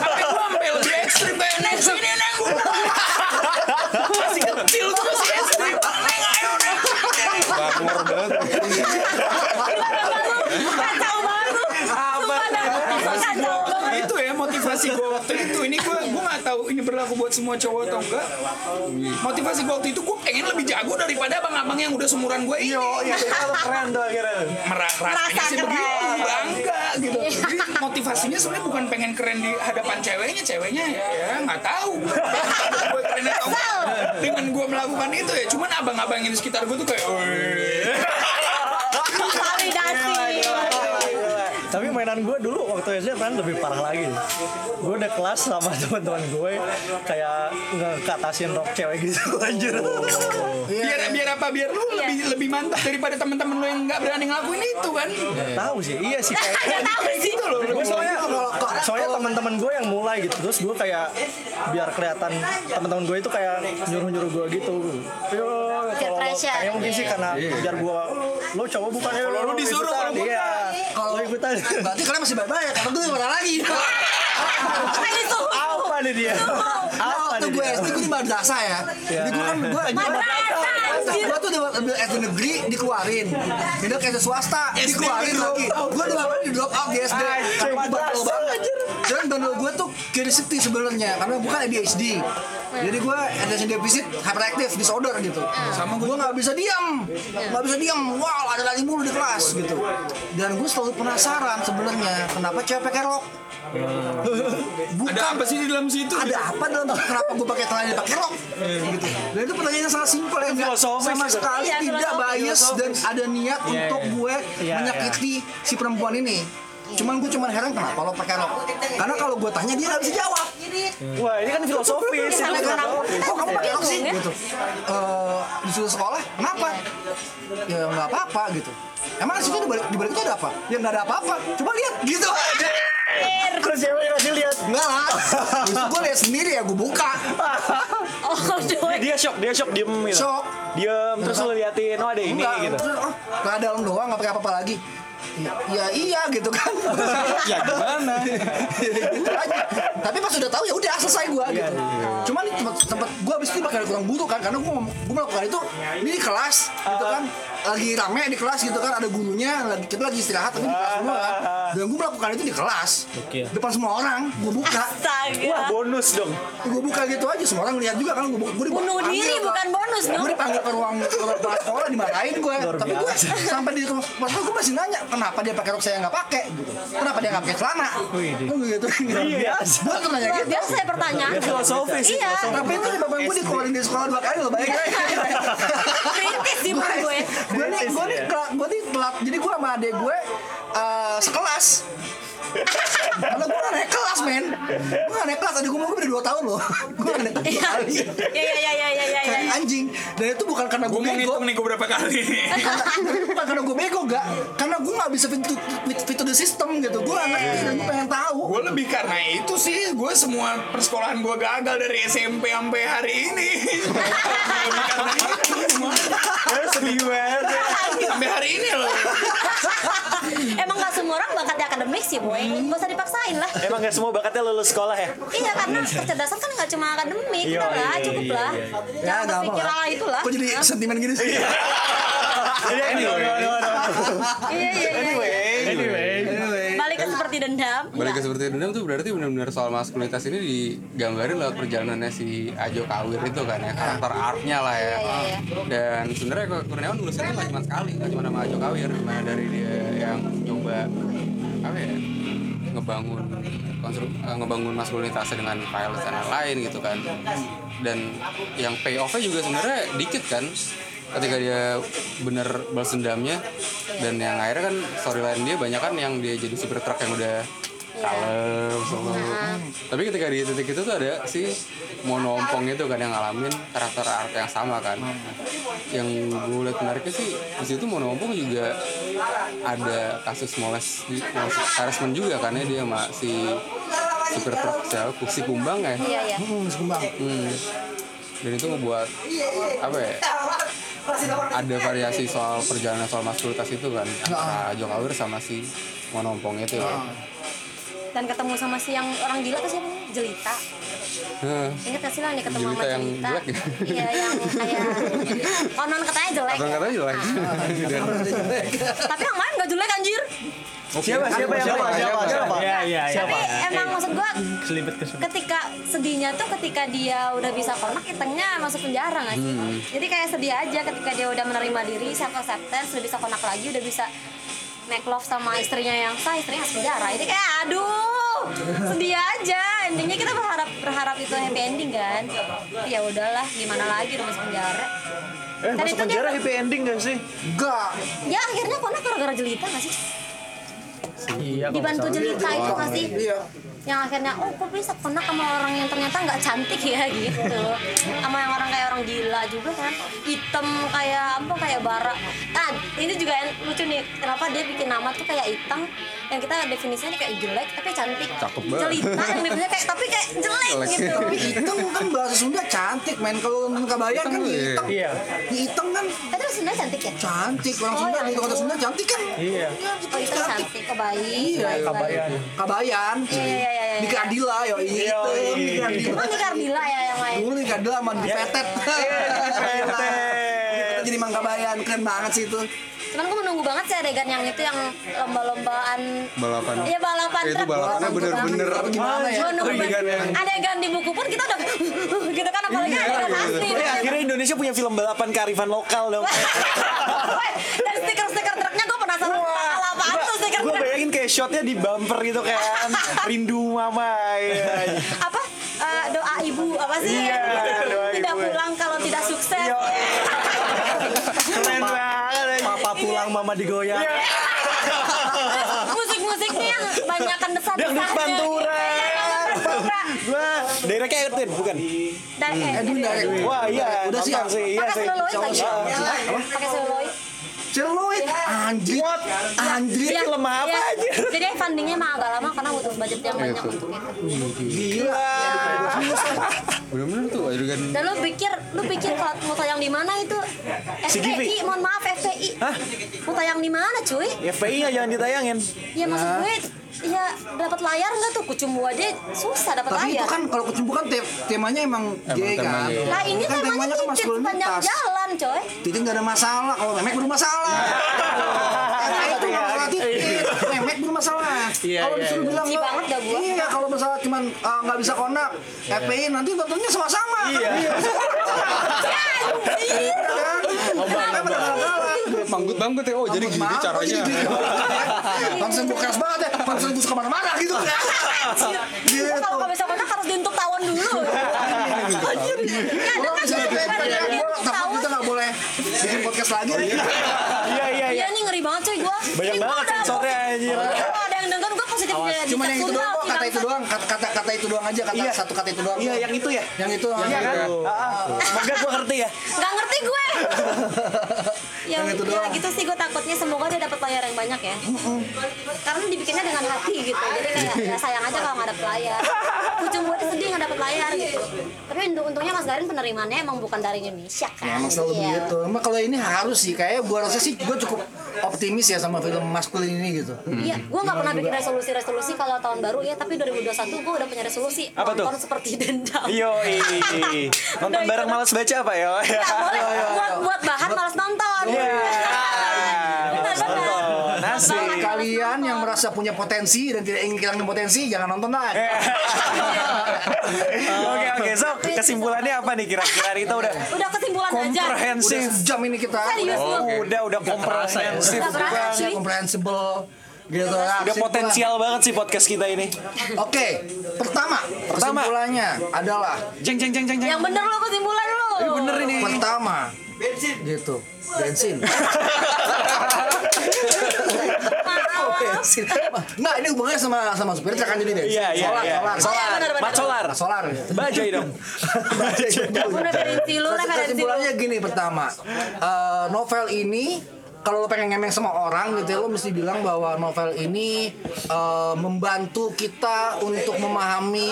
sampai gue sampai lebih ekstrim kayak neng sini neng gue masih kecil gue masih ekstrim. Neng ayo neng. Bangor banget. buat semua cowok atau enggak? Motivasi gue waktu itu gue pengen lebih jago daripada abang-abang yang udah semuran gue ini. Oh iya, kalau keren tuh akhirnya. Mera- rasanya Merasa sih keren. begitu bangga gitu. Jadi motivasinya sebenarnya bukan pengen keren di hadapan ceweknya ceweknya ya ya nggak tahu. Gue keren atau enggak. Dengan gue melakukan itu ya cuman abang-abang yang di sekitar gue tuh kayak validasi Tapi mainan gue dulu waktu SD kan lebih parah lagi. Gue udah kelas sama teman-teman gue kayak ngekatasin rok cewek gitu anjir. biar biar apa? Biar lu lebih lebih mantap daripada teman-teman lu yang nggak berani ngelakuin itu kan? Tahu sih, iya sih kayak nggak tahu sih. gitu loh. Gue soalnya soalnya teman-teman gue yang mulai gitu. Terus gue kayak biar kelihatan teman-teman gue itu kayak nyuruh-nyuruh gue gitu. Yo kalau lo- pressure. kayak mungkin sih karena biar gue lo cowok bukan ya Kalau lu disuruh, kalau bukan. iya Kalau lo ikutan berarti kalian masih baik-baik karena gue mana lagi. Apa itu apa nih dia apa nih gue SD gue di madrasah ya. Jadi gue kan gue aja gue tuh udah ambil SD negeri dikeluarin. Pindah ke SD swasta dikeluarin lagi. Gue kali di drop out di SD. Bandel banget. Dan bandel gue tuh curiosity sebenarnya karena bukan ADHD. Jadi gue attention deficit hyperactive disorder gitu. Sama gue nggak bisa diam, nggak bisa diam. Wow ada lagi mulu di kelas gitu. Dan gue selalu penasaran sebenarnya kenapa cewek pakai rok. Bukan. Ada apa sih di dalam situ? Ada apa dalam kenapa gue pakai celana pakai rok? Gitu. Dan itu pertanyaan yang sangat simpel yang nggak sama gitu. sekali Iya, tidak bias dan ada niat untuk gue Iya, menyakiti si perempuan ini cuman gue cuman heran kenapa lo pakai rok? Karena kalau gue tanya dia nggak bisa jawab. Wah, ini kan filosofis. Karena kurang kok kamu pakai rok sih? Ya? gitu. Eh, disuruh sekolah kenapa? Ya nggak apa-apa gitu. Emang di situ di balik, itu ada apa? Ya nggak ada apa-apa. Coba lihat gitu. Terus cewek ngasih lihat. Enggak lah, gue lihat sendiri ya gue buka. Oh Dia shock, dia shock diem gitu. Shock. Diem terus lu liatin, oh ada ini gitu. oh, ke dalam doang nggak pakai apa-apa lagi. Ya, ya iya gitu kan. ya gimana gitu aja. Tapi pas udah tahu ya udah selesai gua gitu. Cuman di tempat tempat gua abis itu bakal kurang butuh kan karena gua gua melakukan itu ini di kelas gitu kan lagi rame di kelas gitu kan ada gurunya lagi kita lagi istirahat tapi di kelas semua kan. Dan gua melakukan itu di kelas. Depan semua orang gua buka. Wah, bonus dong. Gue buka gitu aja, semua orang lihat juga kan gue gue Bunuh diri, bukan bonus dong. Gue dipanggil ke ruang ke ruang kelas sekolah dimarahin gue. Tapi gue sampai di kelas gue masih nanya kenapa dia pakai rok saya nggak pakai gitu. Kenapa dia nggak pakai celana? Kan gitu. biasa. Gue tuh nanya gitu. biasa saya pertanyaan filosofis, iya Tapi itu bapak gue dikeluarin dari sekolah dua kali loh baik. kritis sih menurut gue Gue nih gue nih gue nih telat. Jadi gue sama adek gue eh, sekelas. Karena gue gak naik kelas men. Gue gak naik kelas. Tadi gue mau gue udah 2 tahun loh. Gue gak naik kelas iya kali. Iya iya iya iya iya Kayak iya anjing. Dan itu bukan karena gue gue mau bego. ngitung nih gue berapa kali. Karena- bukan karena gue bego gak karena gue nggak bisa fit to, fit, fit to the system gitu. Gue nggak ngerti dan gue pengen tahu. Gue lebih karena itu sih. Gue semua persekolahan gue gagal dari SMP sampai hari ini. Lebih karena itu semua. Sedih banget. ya. sampai hari ini loh emang nggak semua orang bakat di akademik sih boy. Nggak usah dipaksain lah. Emang gak semua bakatnya lulus sekolah ya? iya karena kecerdasan kan nggak cuma akademik Iya, udah lah iya, cukup iya, lah. iya, jangan nggak berpikir apa-apa. ala itulah. Kok jadi sentimen gini sih? Iya. Iya iya, iya Anyway. anyway. Ke seperti dendam. Balik ke Iya. seperti dendam tuh berarti benar-benar soal maskulinitas ini digambarin lewat perjalanannya si Ajo Kawir itu kan ya karakter artnya lah ya. Iya, iya, iya. dan sebenarnya Kurniawan nulisnya nggak cuma sekali nggak cuma nama Ajo Kawir. Di mana dari dia yang coba apa ya ngebangun konstruk eh, ngebangun maskulinitasnya dengan violence dan lain-lain gitu kan. Dan yang payoff-nya juga sebenarnya dikit kan ketika dia bener balas dendamnya dan yang akhirnya kan storyline dia banyak kan yang dia jadi super truck yang udah kalem solo. tapi ketika di titik itu tuh ada si Mono Ompong itu kan yang ngalamin karakter art yang sama kan yang gue lihat menariknya sih di situ Mono Ompong juga ada kasus molest molest harassment juga kan ya dia sama si super truck siapa si kumbang ya iya iya hmm sekumbang Hmm. Dan itu ngebuat apa ya? Ada variasi soal perjalanan soal maskulinitas itu kan antara Jo Kawir sama si Monompong itu ya. dan ketemu sama si yang orang gila tuh siapa? Jelita Heh. Ingat gak sih lah nih ketemu Jelita sama yang Jelita jelek ya? Iya yang kayak Konon katanya jelek Abang katanya jelek. Tapi yang main gak jelek anjir Siapa siapa Siapa? Siapa? Siapa? Iya, iya, iya. tapi emang maksud gua Selipet ke selipet. ketika sedihnya tuh ketika dia udah bisa konak itengnya masuk penjara nggak sih jadi kayak sedih aja ketika dia udah menerima diri self acceptance udah bisa konak lagi udah bisa make love sama istrinya yang sah istrinya masuk penjara jadi kayak aduh sedih aja endingnya kita berharap berharap itu happy ending kan Tapi ya udahlah gimana lagi udah masuk penjara Eh, Dan masuk itu dia- penjara happy ending gak sih? Enggak. ya akhirnya konak gara-gara jelita nggak sih Iya, dibantu jelita itu nggak sih Iya. Yang akhirnya oh kok bisa konak sama orang yang ternyata nggak cantik ya gitu sama yang orang kayak orang gila juga kan hitam kayak apa kayak bara nah ini juga yang lucu nih kenapa dia bikin nama tuh kayak hitam yang kita definisinya kayak jelek tapi cantik Cakep banget. jelita yang definisinya kayak tapi kayak jelek Jelek. gitu Tapi hitam kan bahasa Sunda cantik, men. Kalau kabayan kan Hitam, hitam. Iya. Hitam kan tapi sebenarnya cantik ya cantik. Orang Oh, Sunda yang itu kata itu. Sunda cantik kan. Iya. Iya, gitu, oh itu cantik. cantik kebayi Iya, Kabayan. Kabayan. Iya, iya, iya, iya. Di Kadila yo itu. Di Kadila. oh ini Kardila ya yang main Dulu di Kadila sama di Petet. Petet jadi Mang Kabayan. Keren banget sih itu. cuman gue menunggu banget sih adegan yang itu yang lomba-lombaan Balapan. Iya balapan Itu truk. balapannya bener-bener banget. gimana ya? Adegan yang- Adegan di buku pun kita udah gitu kan apalagi adegan asli. Eh, akhirnya Indonesia punya film balapan kearifan lokal dong. Woi, Dan stiker-stiker truknya apaan tuh stiker Gue bayangin kayak shotnya di bumper gitu kan Rindu mama ya. Apa? Eh, doa ibu apa sih? Iya, doa tidak ibu. pulang kalau tidak sukses. Yo. Keren banget Papa pulang mama digoyang. Musik-musiknya yang banyakan Dangdut desas-desasnya. pantura Pantura. Gua Derek Ertin bukan? Eh, Edwin dari Wah iya Udah siap. nonton sih Iya pakai sih seluloid lagi. Pakai seluloid. Celuloid. Anjir. Anjir. Iya, film apa iya. aja? Jadi fundingnya emang agak lama karena butuh budget yang banyak untuk itu. Gila. Bener-bener tuh adegan Dan lu pikir, lu pikir kalau mau tayang di mana itu? FPI, mohon maaf FPI. Hah? Mau tayang di mana, cuy? Ya FPI nya jangan ditayangin Ya maksud gue, ya dapat layar nggak tuh? Kucumbu aja susah dapat Tapi itu layar. kan kalau kecumbu kan te- temanya emang gay kan. temanya. Nah ini kan temanya kan sepanjang maskulinitas. jalan, coy. Titik nggak ada masalah. Kalau memek baru masalah. Karena itu nggak masalah titik. Memek baru masalah. Kalau disuruh bilang Benci banget dah gua. Iya kalau misalnya cuman uh, nggak bisa konak FPI nanti nontonnya sama-sama. Iya. manggut manggut ya oh jadi gini caranya Langsung gue keras banget ya. Langsung bus ke mana-mana gitu. Gitu. Kalau nggak bisa konak harus diuntuk tawon dulu. Anjir. Ya, ada Kalau kan gue tawon. kita nggak boleh bikin podcast lagi. Iya iya Iya iya nih ngeri banget cuy gua. Banyak banget sensornya anjir Gua positif jadi Cuma yang itu doang kok, kata itu doang. kata kata, kata itu doang aja, kata Iya. satu kata itu doang. Iya yang itu ya yang itu. Iya kan Ah, ah. Semoga gue ngerti ya Nggak ngerti gue. ya, Yang itu ya doang. gitu sih gue takutnya semoga dia dapat layar yang banyak ya. Karena dibikinnya dengan hati gitu. Jadi kayak ya sayang aja kalau nggak dapet layar. Kucing gue sedih nggak dapet layar gitu. Tapi untung- untungnya Mas Garin penerimaannya emang bukan dari Indonesia kan. Ya, emang selalu Iya. begitu. Emang kalau ini harus sih, kayak gua rasa sih gue cukup optimis ya sama film maskulin ini gitu. Iya, gue nggak pernah bikin resolusi-resolusi kalau tahun baru ya, tapi 2021 gue udah punya resolusi Apa tuh? nonton seperti dendam. Yo Nonton bareng malas baca apa ya Ya, boleh buat buat bahan malas nonton. Iya. Benar, benar. Nasi Kalian yang merasa punya potensi dan tidak ingin kehilangan potensi, jangan nonton lah. Oke oke so kesimpulannya apa nih kira-kira kita udah Udah kesimpulan aja. Udah komprehensif sejam ini kita. Serius. Udah udah komprehensif Udah berasa, banget. cuy. Gitu ya. Udah potensial banget sih podcast kita ini. Oke, pertama, Pertama. kesimpulannya adalah Jeng jeng jeng jeng jeng. Yang bener lo kesimpulan lo. bener ini. pertama bensin gitu bensin bensin nggak ini hubungannya sama sama supir truk kan jadi bensin Iya iya solar iya. solar Iya, Solar. benar. Mat solar. solar Bajai dong. Lu. kesimpulannya gini pertama eh, novel ini kalau lo pengen ngemeng sama orang gitu ya lo mesti bilang bahwa novel ini eh, membantu kita untuk memahami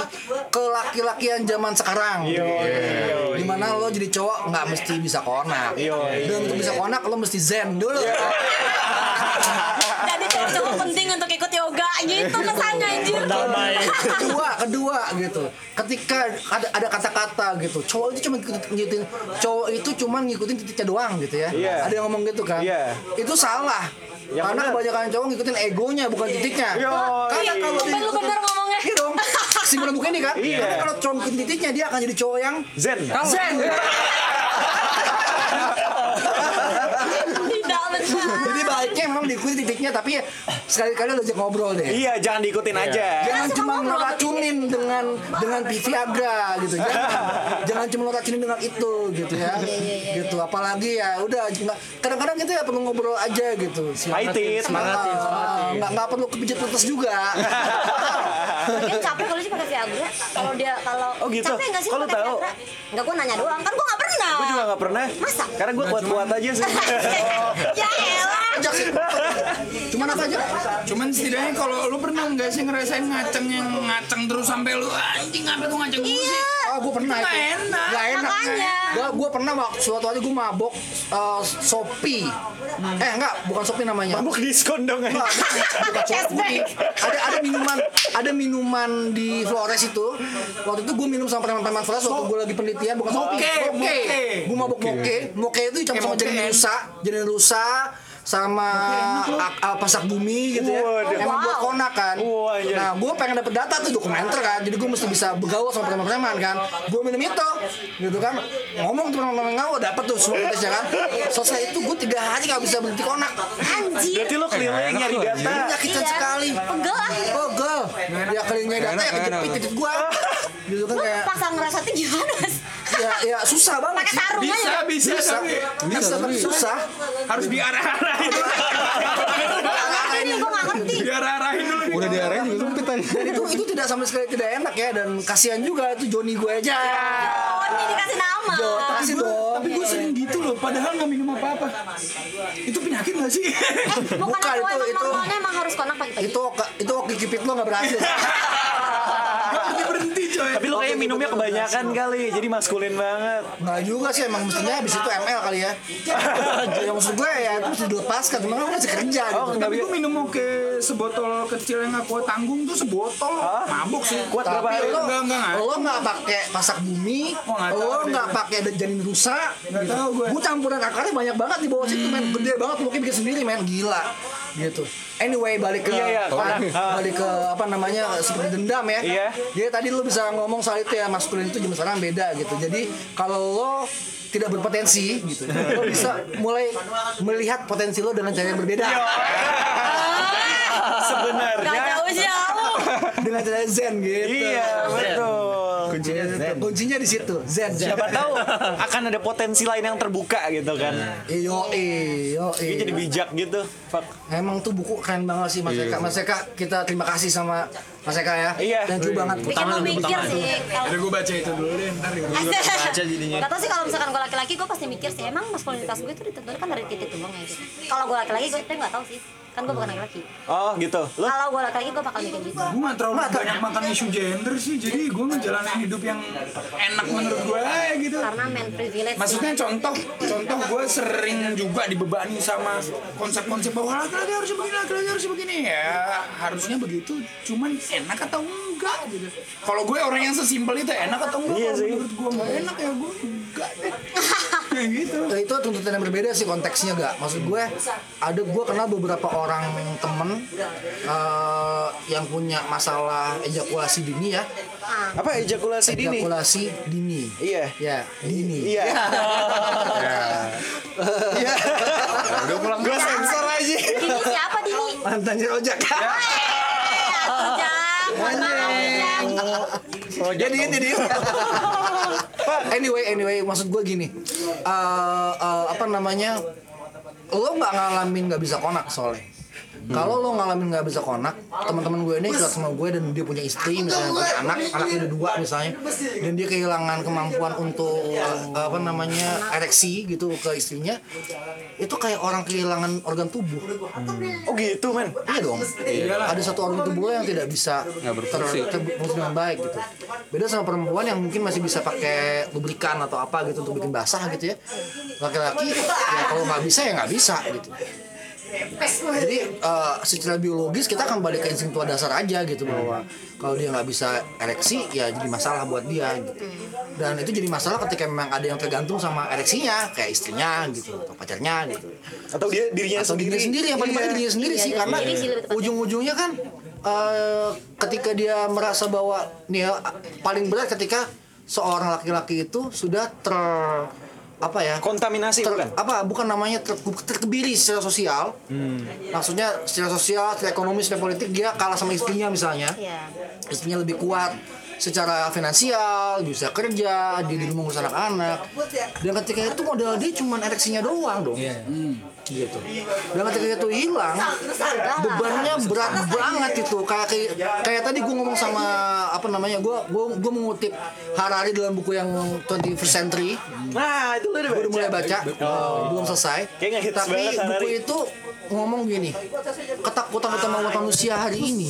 kelaki-lakian zaman sekarang. Di mana lo jadi cowok nggak mesti bisa konak. Dan untuk bisa konak lo mesti zen dulu. Jadi cowok-cowok penting untuk ikut yoga gitu kesannya anjir. Kedua kedua gitu. Ketika ada ada kata-kata gitu. Cowok itu cuma ngikutin cowok itu cuma ngikutin titiknya doang gitu ya. Iya. ada yang ngomong gitu kan? Iya. Itu salah Yang Karena bener. kebanyakan cowok ngikutin egonya bukan titiknya. Yo, Karena kalau dia Ben lu bener ngomongnya. Iya dong. Simpulan buku ini kan. Iya. Karena kalau cowok ngikutin titiknya dia akan jadi cowok yang Zen. zen. Baiknya memang diikuti titiknya tapi ya sekali-kali lo ngobrol deh. Iya, jangan diikutin aja. Jangan Suka cuma ngobrol. ngeracunin dengan dengan Viagra gitu. Jangan jangan cuma ngeracunin dengan itu gitu ya. Gitu apalagi ya udah kadang-kadang kita ya perlu ngobrol aja gitu. Paitit. Semangatin, Nggak nggak perlu kepijat petes juga. Lagian capek kalau sih pakai Viagra. Kalau dia kalau Oh, gitu? capek nggak sih pakai tahu? Viagra? Enggak gua nanya doang kan gua nggak pernah. Gue juga gak pernah. Masa? Karena gue kuat-kuat aja sih. ya elah. Ajak sih. Cuman apa aja? Cuman setidaknya kalau lu pernah nggak sih ngerasain ngaceng yang ngaceng terus sampai lu anjing ngapain lu ngaceng mulu sih? Oh, gue pernah itu. enak. Nggak enak. Makanya. Pernah waktu suatu hari gue mabok uh, Shopee. Eh enggak, bukan Shopee namanya. Mabuk diskon dong Shopee. Ada ada minuman, ada minuman di Flores itu. Waktu itu gue minum sama preman-preman Flores waktu gue lagi penelitian bukan Shopee. Moke, Moke. moke. Gue mabok moke. Moke itu campur sama kan? rusa, janin rusa sama pasak bumi gitu ya. Waduh. Emang buat konak kan. Wah, iya. Nah, gue pengen dapet data tuh dokumenter kan. Jadi gue mesti bisa bergaul sama preman-preman kan. Gue minum itu, gitu kan. Ngomong tuh preman-preman ngawo dapet tuh semua tesnya kan. Selesai itu gue tiga hari gak bisa berhenti konak. Anjir. Berarti lo keliling nyari data. Nyakitan Iya. sekali. Pegel ah. Pegel. Dia kelingnya data ya kejepit titik gua. Gitu kan kayak pasang ngerasanya gimana mas? ya ya susah banget. Pakai sih. sarung Bisa, aja. bisa, Bisa, tapi bisa, tapi susah. harus diarah-arahin. Ini gue gak ngerti. diarah-arahin dulu. Udah diarahin juga sempit itu itu tidak sama sekali tidak enak ya dan kasihan juga itu Joni gue aja. Oh ini dikasih nama. Jo, kasih dong. Tapi gue sering gitu loh, padahal nggak minum apa-apa. Itu penyakit nggak sih? Eh, bukan, itu, itu- emang harus konak pagi-pagi. Itu itu oke kipit lo nggak berhasil. Berhenti coy. Tapi lo kayaknya minumnya kebanyakan kali, jadi maskulin banget. Nggak juga sih emang mestinya habis itu ML kali ya. ya maksud gue ya itu mesti dilepaskan, cuma kan masih kerja gitu. Oh, nggak Tapi gue minum oke sebotol kecil yang kuat tanggung tuh sebotol mabuk sih. Kuat berapa hari? lo Enggak, enggak, enggak. lo nggak pakai pasak bumi, lo nggak pakai ada janin rusa. Nggak tahu gue. Gue campuran akarnya banyak banget di bawah situ, men gede banget, mungkin bikin sendiri, men gila, gitu. Anyway, balik ke Iya, iya, apa, konak. Ah. balik ke apa namanya seperti dendam ya. Iya. Jadi tadi lo bisa ngomong soal itu ya maskulin itu zaman sekarang beda gitu. Jadi kalau lo tidak berpotensi gitu, lo bisa mulai melihat potensi lo dengan cara yang berbeda. Iya. Sebenarnya dengan cara zen gitu. iya betul. Kuncinya, kuncinya di situ, zen. Siapa tahu akan ada potensi lain yang terbuka gitu kan. Yo, yo, Dia jadi bijak gitu. Fuck. Emang tuh buku keren banget sih Mas Eka. Mas Eka kita terima kasih sama Mas Eka ya. Iya. Thank you banget. Bikin lu mikir sih. Kalau Udah gue baca itu dulu deh, ntar ya. baca jadinya. Gak tau sih kalau misalkan gue laki-laki gue pasti mikir sih emang maskulinitas gue itu ditentukan kan dari titik doang ya gitu. Kalau gue laki-laki gue tapi nggak tahu sih kan gue bukan laki-laki. Oh gitu. Lo Kalau gue laki-laki gue bakal mikir gitu. Gue gak terlalu banyak makan isu gender sih, jadi gue ngejalanin hidup yang enak menurut gue aja gitu. Karena men privilege. Maksudnya contoh, contoh gue sering juga dibebani sama konsep-konsep bahwa laki-laki harus begini, laki-laki harus begini ya harusnya begitu. Cuman enak atau enggak gitu. Kalau gue orang yang sesimpel itu enak atau enggak? Iya sih. menurut gue nggak enak ya gue enggak deh. Kayak gitu. Nah, itu tuntutan yang berbeda sih konteksnya gak maksud gue ada gue kenal beberapa orang temen eh, yang punya masalah ejakulasi dini ya apa ejakulasi dini? ejakulasi dini Iya. ya dini Iya. Iya. Udah pulang. Gue sensor aja. Dini siapa Dini? mantannya ojek Jadi jadi anyway anyway maksud gue gini. Eh, eh, apa namanya? Lo nggak ngalamin nggak bisa konak soalnya kalau lo ngalamin nggak bisa konak teman-teman gue ini curhat sama gue dan dia punya istri misalnya punya anak anaknya ada dua misalnya dan dia kehilangan kemampuan untuk eh, apa namanya ereksi gitu ke istrinya itu kayak orang kehilangan organ tubuh Oh gitu men. Iya dong. Ada satu organ tubuh lo yang tidak bisa berfungsi. ter- terfungsi dengan baik gitu. Beda sama perempuan yang mungkin masih bisa pakai lubrikan atau apa gitu untuk bikin basah gitu ya. Laki-laki ya kalau nggak bisa ya nggak bisa gitu. Jadi eh, secara biologis kita akan balik ke insting tua dasar aja gitu bahwa kalau dia nggak bisa ereksi ya jadi masalah buat dia gitu. Dan itu jadi masalah ketika memang ada yang tergantung sama ereksinya kayak istrinya gitu atau pacarnya gitu. Atau dia dirinya Atau sendiri. dirinya sendiri yang paling penting dirinya sendiri Iya, sih dirinya karena tepatnya. ujung-ujungnya kan eh, ketika dia merasa bahwa nih paling berat ketika seorang laki-laki itu sudah ter apa ya? Kontaminasi ter- bukan? apa bukan namanya ter, terkebiri secara sosial. Maksudnya secara sosial secara ekonomi secara politik dia kalah sama istrinya misalnya. Iya. istrinya lebih kuat secara finansial bisa kerja dia di rumah ngurus anak-anak. Dan ketika itu modal dia cuma ereksinya doang dong. Hmm, gitu. Dan ketika itu hilang. Bebannya berat banget itu. Kayak kayak, kayak tadi gue ngomong sama apa namanya gue gue gue mengutip Harari dalam buku yang 21st Century. Nah, itu udah gue udah mulai baca. Oh. belum selesai. Tapi buku itu ngomong gini ketakutan utama manusia hari ini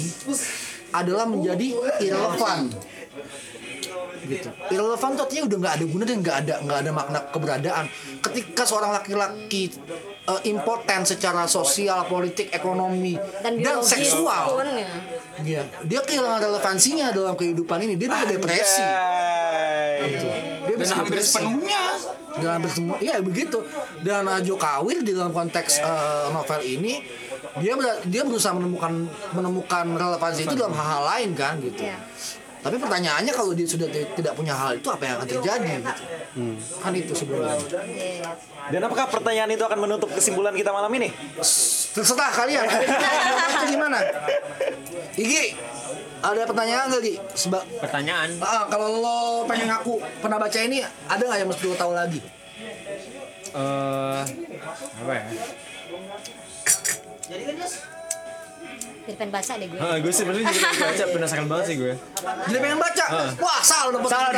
adalah menjadi irrelevant. Gitu. Irrelevant tuh artinya udah nggak ada guna dan nggak ada nggak ada makna keberadaan. Ketika seorang laki-laki eh, impoten secara sosial politik ekonomi Dan dan, seksual. pun ya. dia kehilangan relevansinya dalam kehidupan ini. Dia bisa depresi. Dia Dan bisa hampir depresi sepenuhnya dalam bertemu iya begitu. Dan Ajo Kawir di dalam konteks eh, novel ini dia ber- dia berusaha menemukan menemukan relevansi itu dalam hal-hal lain kan gitu. Iya. Tapi pertanyaannya kalau dia sudah ti- tidak punya hal itu apa yang akan terjadi gitu kan itu sebenarnya Dan apakah pertanyaan itu akan menutup kesimpulan kita malam ini? terserah kalian itu gimana Igi ada pertanyaan nggak Gi? Seba- Pertanyaan. Ah, kalau lo pengen ngaku pernah baca ini ada nggak yang mesti lo tahu lagi Eh apa ya? Jadi pengen baca deh gue. Ah, gue sebenarnya juga pengen baca penasaran banget sih gue. jadi pengen baca? Wah salah dapet salah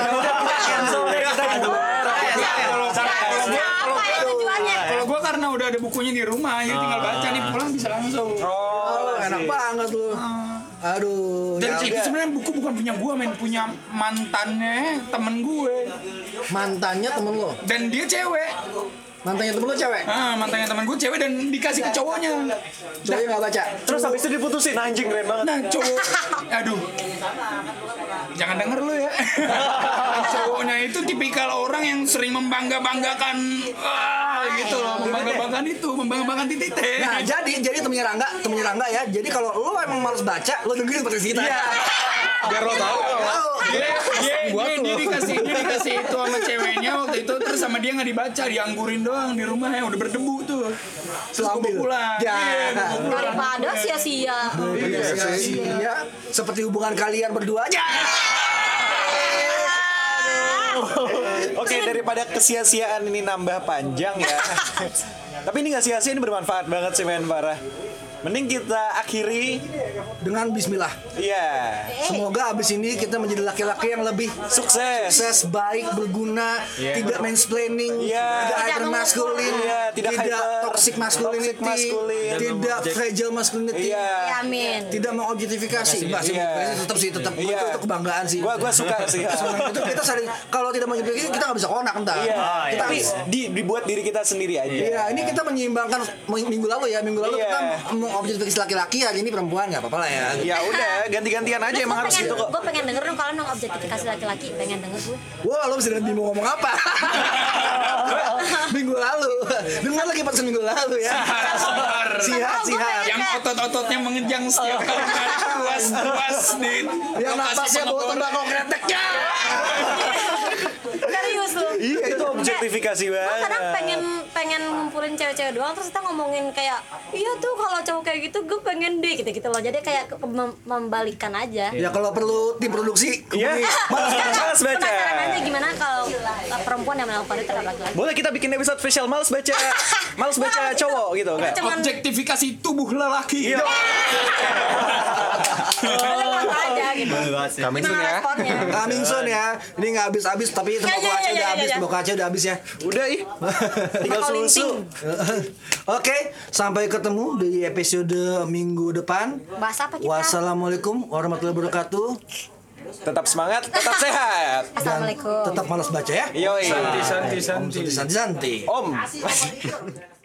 Apa ya kalau gue karena udah ada bukunya di rumah jadi tinggal baca nih pulang bisa langsung. Oh, enak banget lu. Aduh, dan ya itu udah. sebenarnya buku bukan punya gue men. Punya mantannya temen gue. Mantannya temen lo. dan dia cewek Mantannya temen lo cewek. ah mantannya temen gue cewek dan dikasih ke cowoknya Cowoknya nggak baca. Terus habis itu diputusin anjing keren banget. nah cowok aduh jangan denger lu ya cowoknya itu tipikal orang yang sering membangga banggakan ah, gitu loh membangga banggakan itu membangga banggakan titik Nah, jadi jadi temennya Rangga, temennya Rangga ya. Jadi kalau lo emang males baca, lo dengerin podcast kita. Iya. Biar lo tahu. Tahu. dia, dia, dia, dia dikasih dia dikasih itu sama ceweknya waktu itu terus sama dia nggak dibaca dianggurin doang di rumah yang udah berdebu tuh terus gue pulang Ya. Iya. Daripada sia-sia. Iya, sia-sia. Seperti hubungan kalian berdua aja. Oke, daripada kesia-siaan ini nambah panjang ya. Tapi ini nggak sia-sia, ini bermanfaat banget sih men parah. Mending kita akhiri, Dengan bismillah. iya, Semoga abis ini kita menjadi laki-laki yang lebih sukses. sukses, baik, berguna, tidak mansplaining, Iya. tidak Tidak hypermasculine, Iya, tidak tidak hyper- toxic masculinity, toxic masculine. tidak fragile masculinity, Iya. Ya, amin. tidak mengobjektifikasi. Enggak sih, Iya. tetap sih, tetap Iya. itu, itu kebanggaan sih. Gua gua suka sih. Itu kita sering kalau tidak mengobjektifikasi kita nggak bisa konak entar. Iya, Kita tapi harus di, dibuat diri kita sendiri aja. Iya, ini kita menyeimbangkan minggu lalu ya, minggu lalu Iya. kita mengobjektifikasi laki-laki, hari ini perempuan nggak apa-apa lah ya. Ya udah, ganti-gantian aja emang harus gitu kok. Gue pengen denger dong kalau nong objektifikasi laki-laki, pengen denger gue. Wah, lo bisa dengar Bimo ngomong apa? minggu lalu. Dengar lagi pas minggu lalu ya. Sihat, sihat. yang otot-ototnya mengejang setiap kali puas puas di Yang lokasi napasnya bawa tembakau kretek ya. Serius lu. Iya, itu objektifikasi Gue banget. kadang pengen pengen ngumpulin cewek-cewek doang terus kita ngomongin kayak iya tuh kalau cowok kayak gitu gue pengen deh gitu gitu loh jadi kayak ke- mem- membalikan aja Ya kalau perlu tim produksi Iya, hubungi. malas malas baca. penasaran aja gimana kalau perempuan yang melakukan itu terhadap laki-laki Boleh kita bikin episode spesial males baca, males baca cowok gitu kan? cuman objektifikasi tubuh lelaki Iya. lewat aja gitu Kami soon ya. Coming soon ya. Ini nggak habis-habis tapi tembakau Ya, ya, aja ya, udah ya, habis, ya. aja udah habis ya. Udah ih, tinggal susu. Oke, sampai ketemu di episode minggu depan. bahas apa kita Wassalamualaikum warahmatullahi wabarakatuh. Tetap semangat, tetap sehat. Dan assalamualaikum tetap malas baca ya. Yoi. santi santi Om Santi Santi. Om.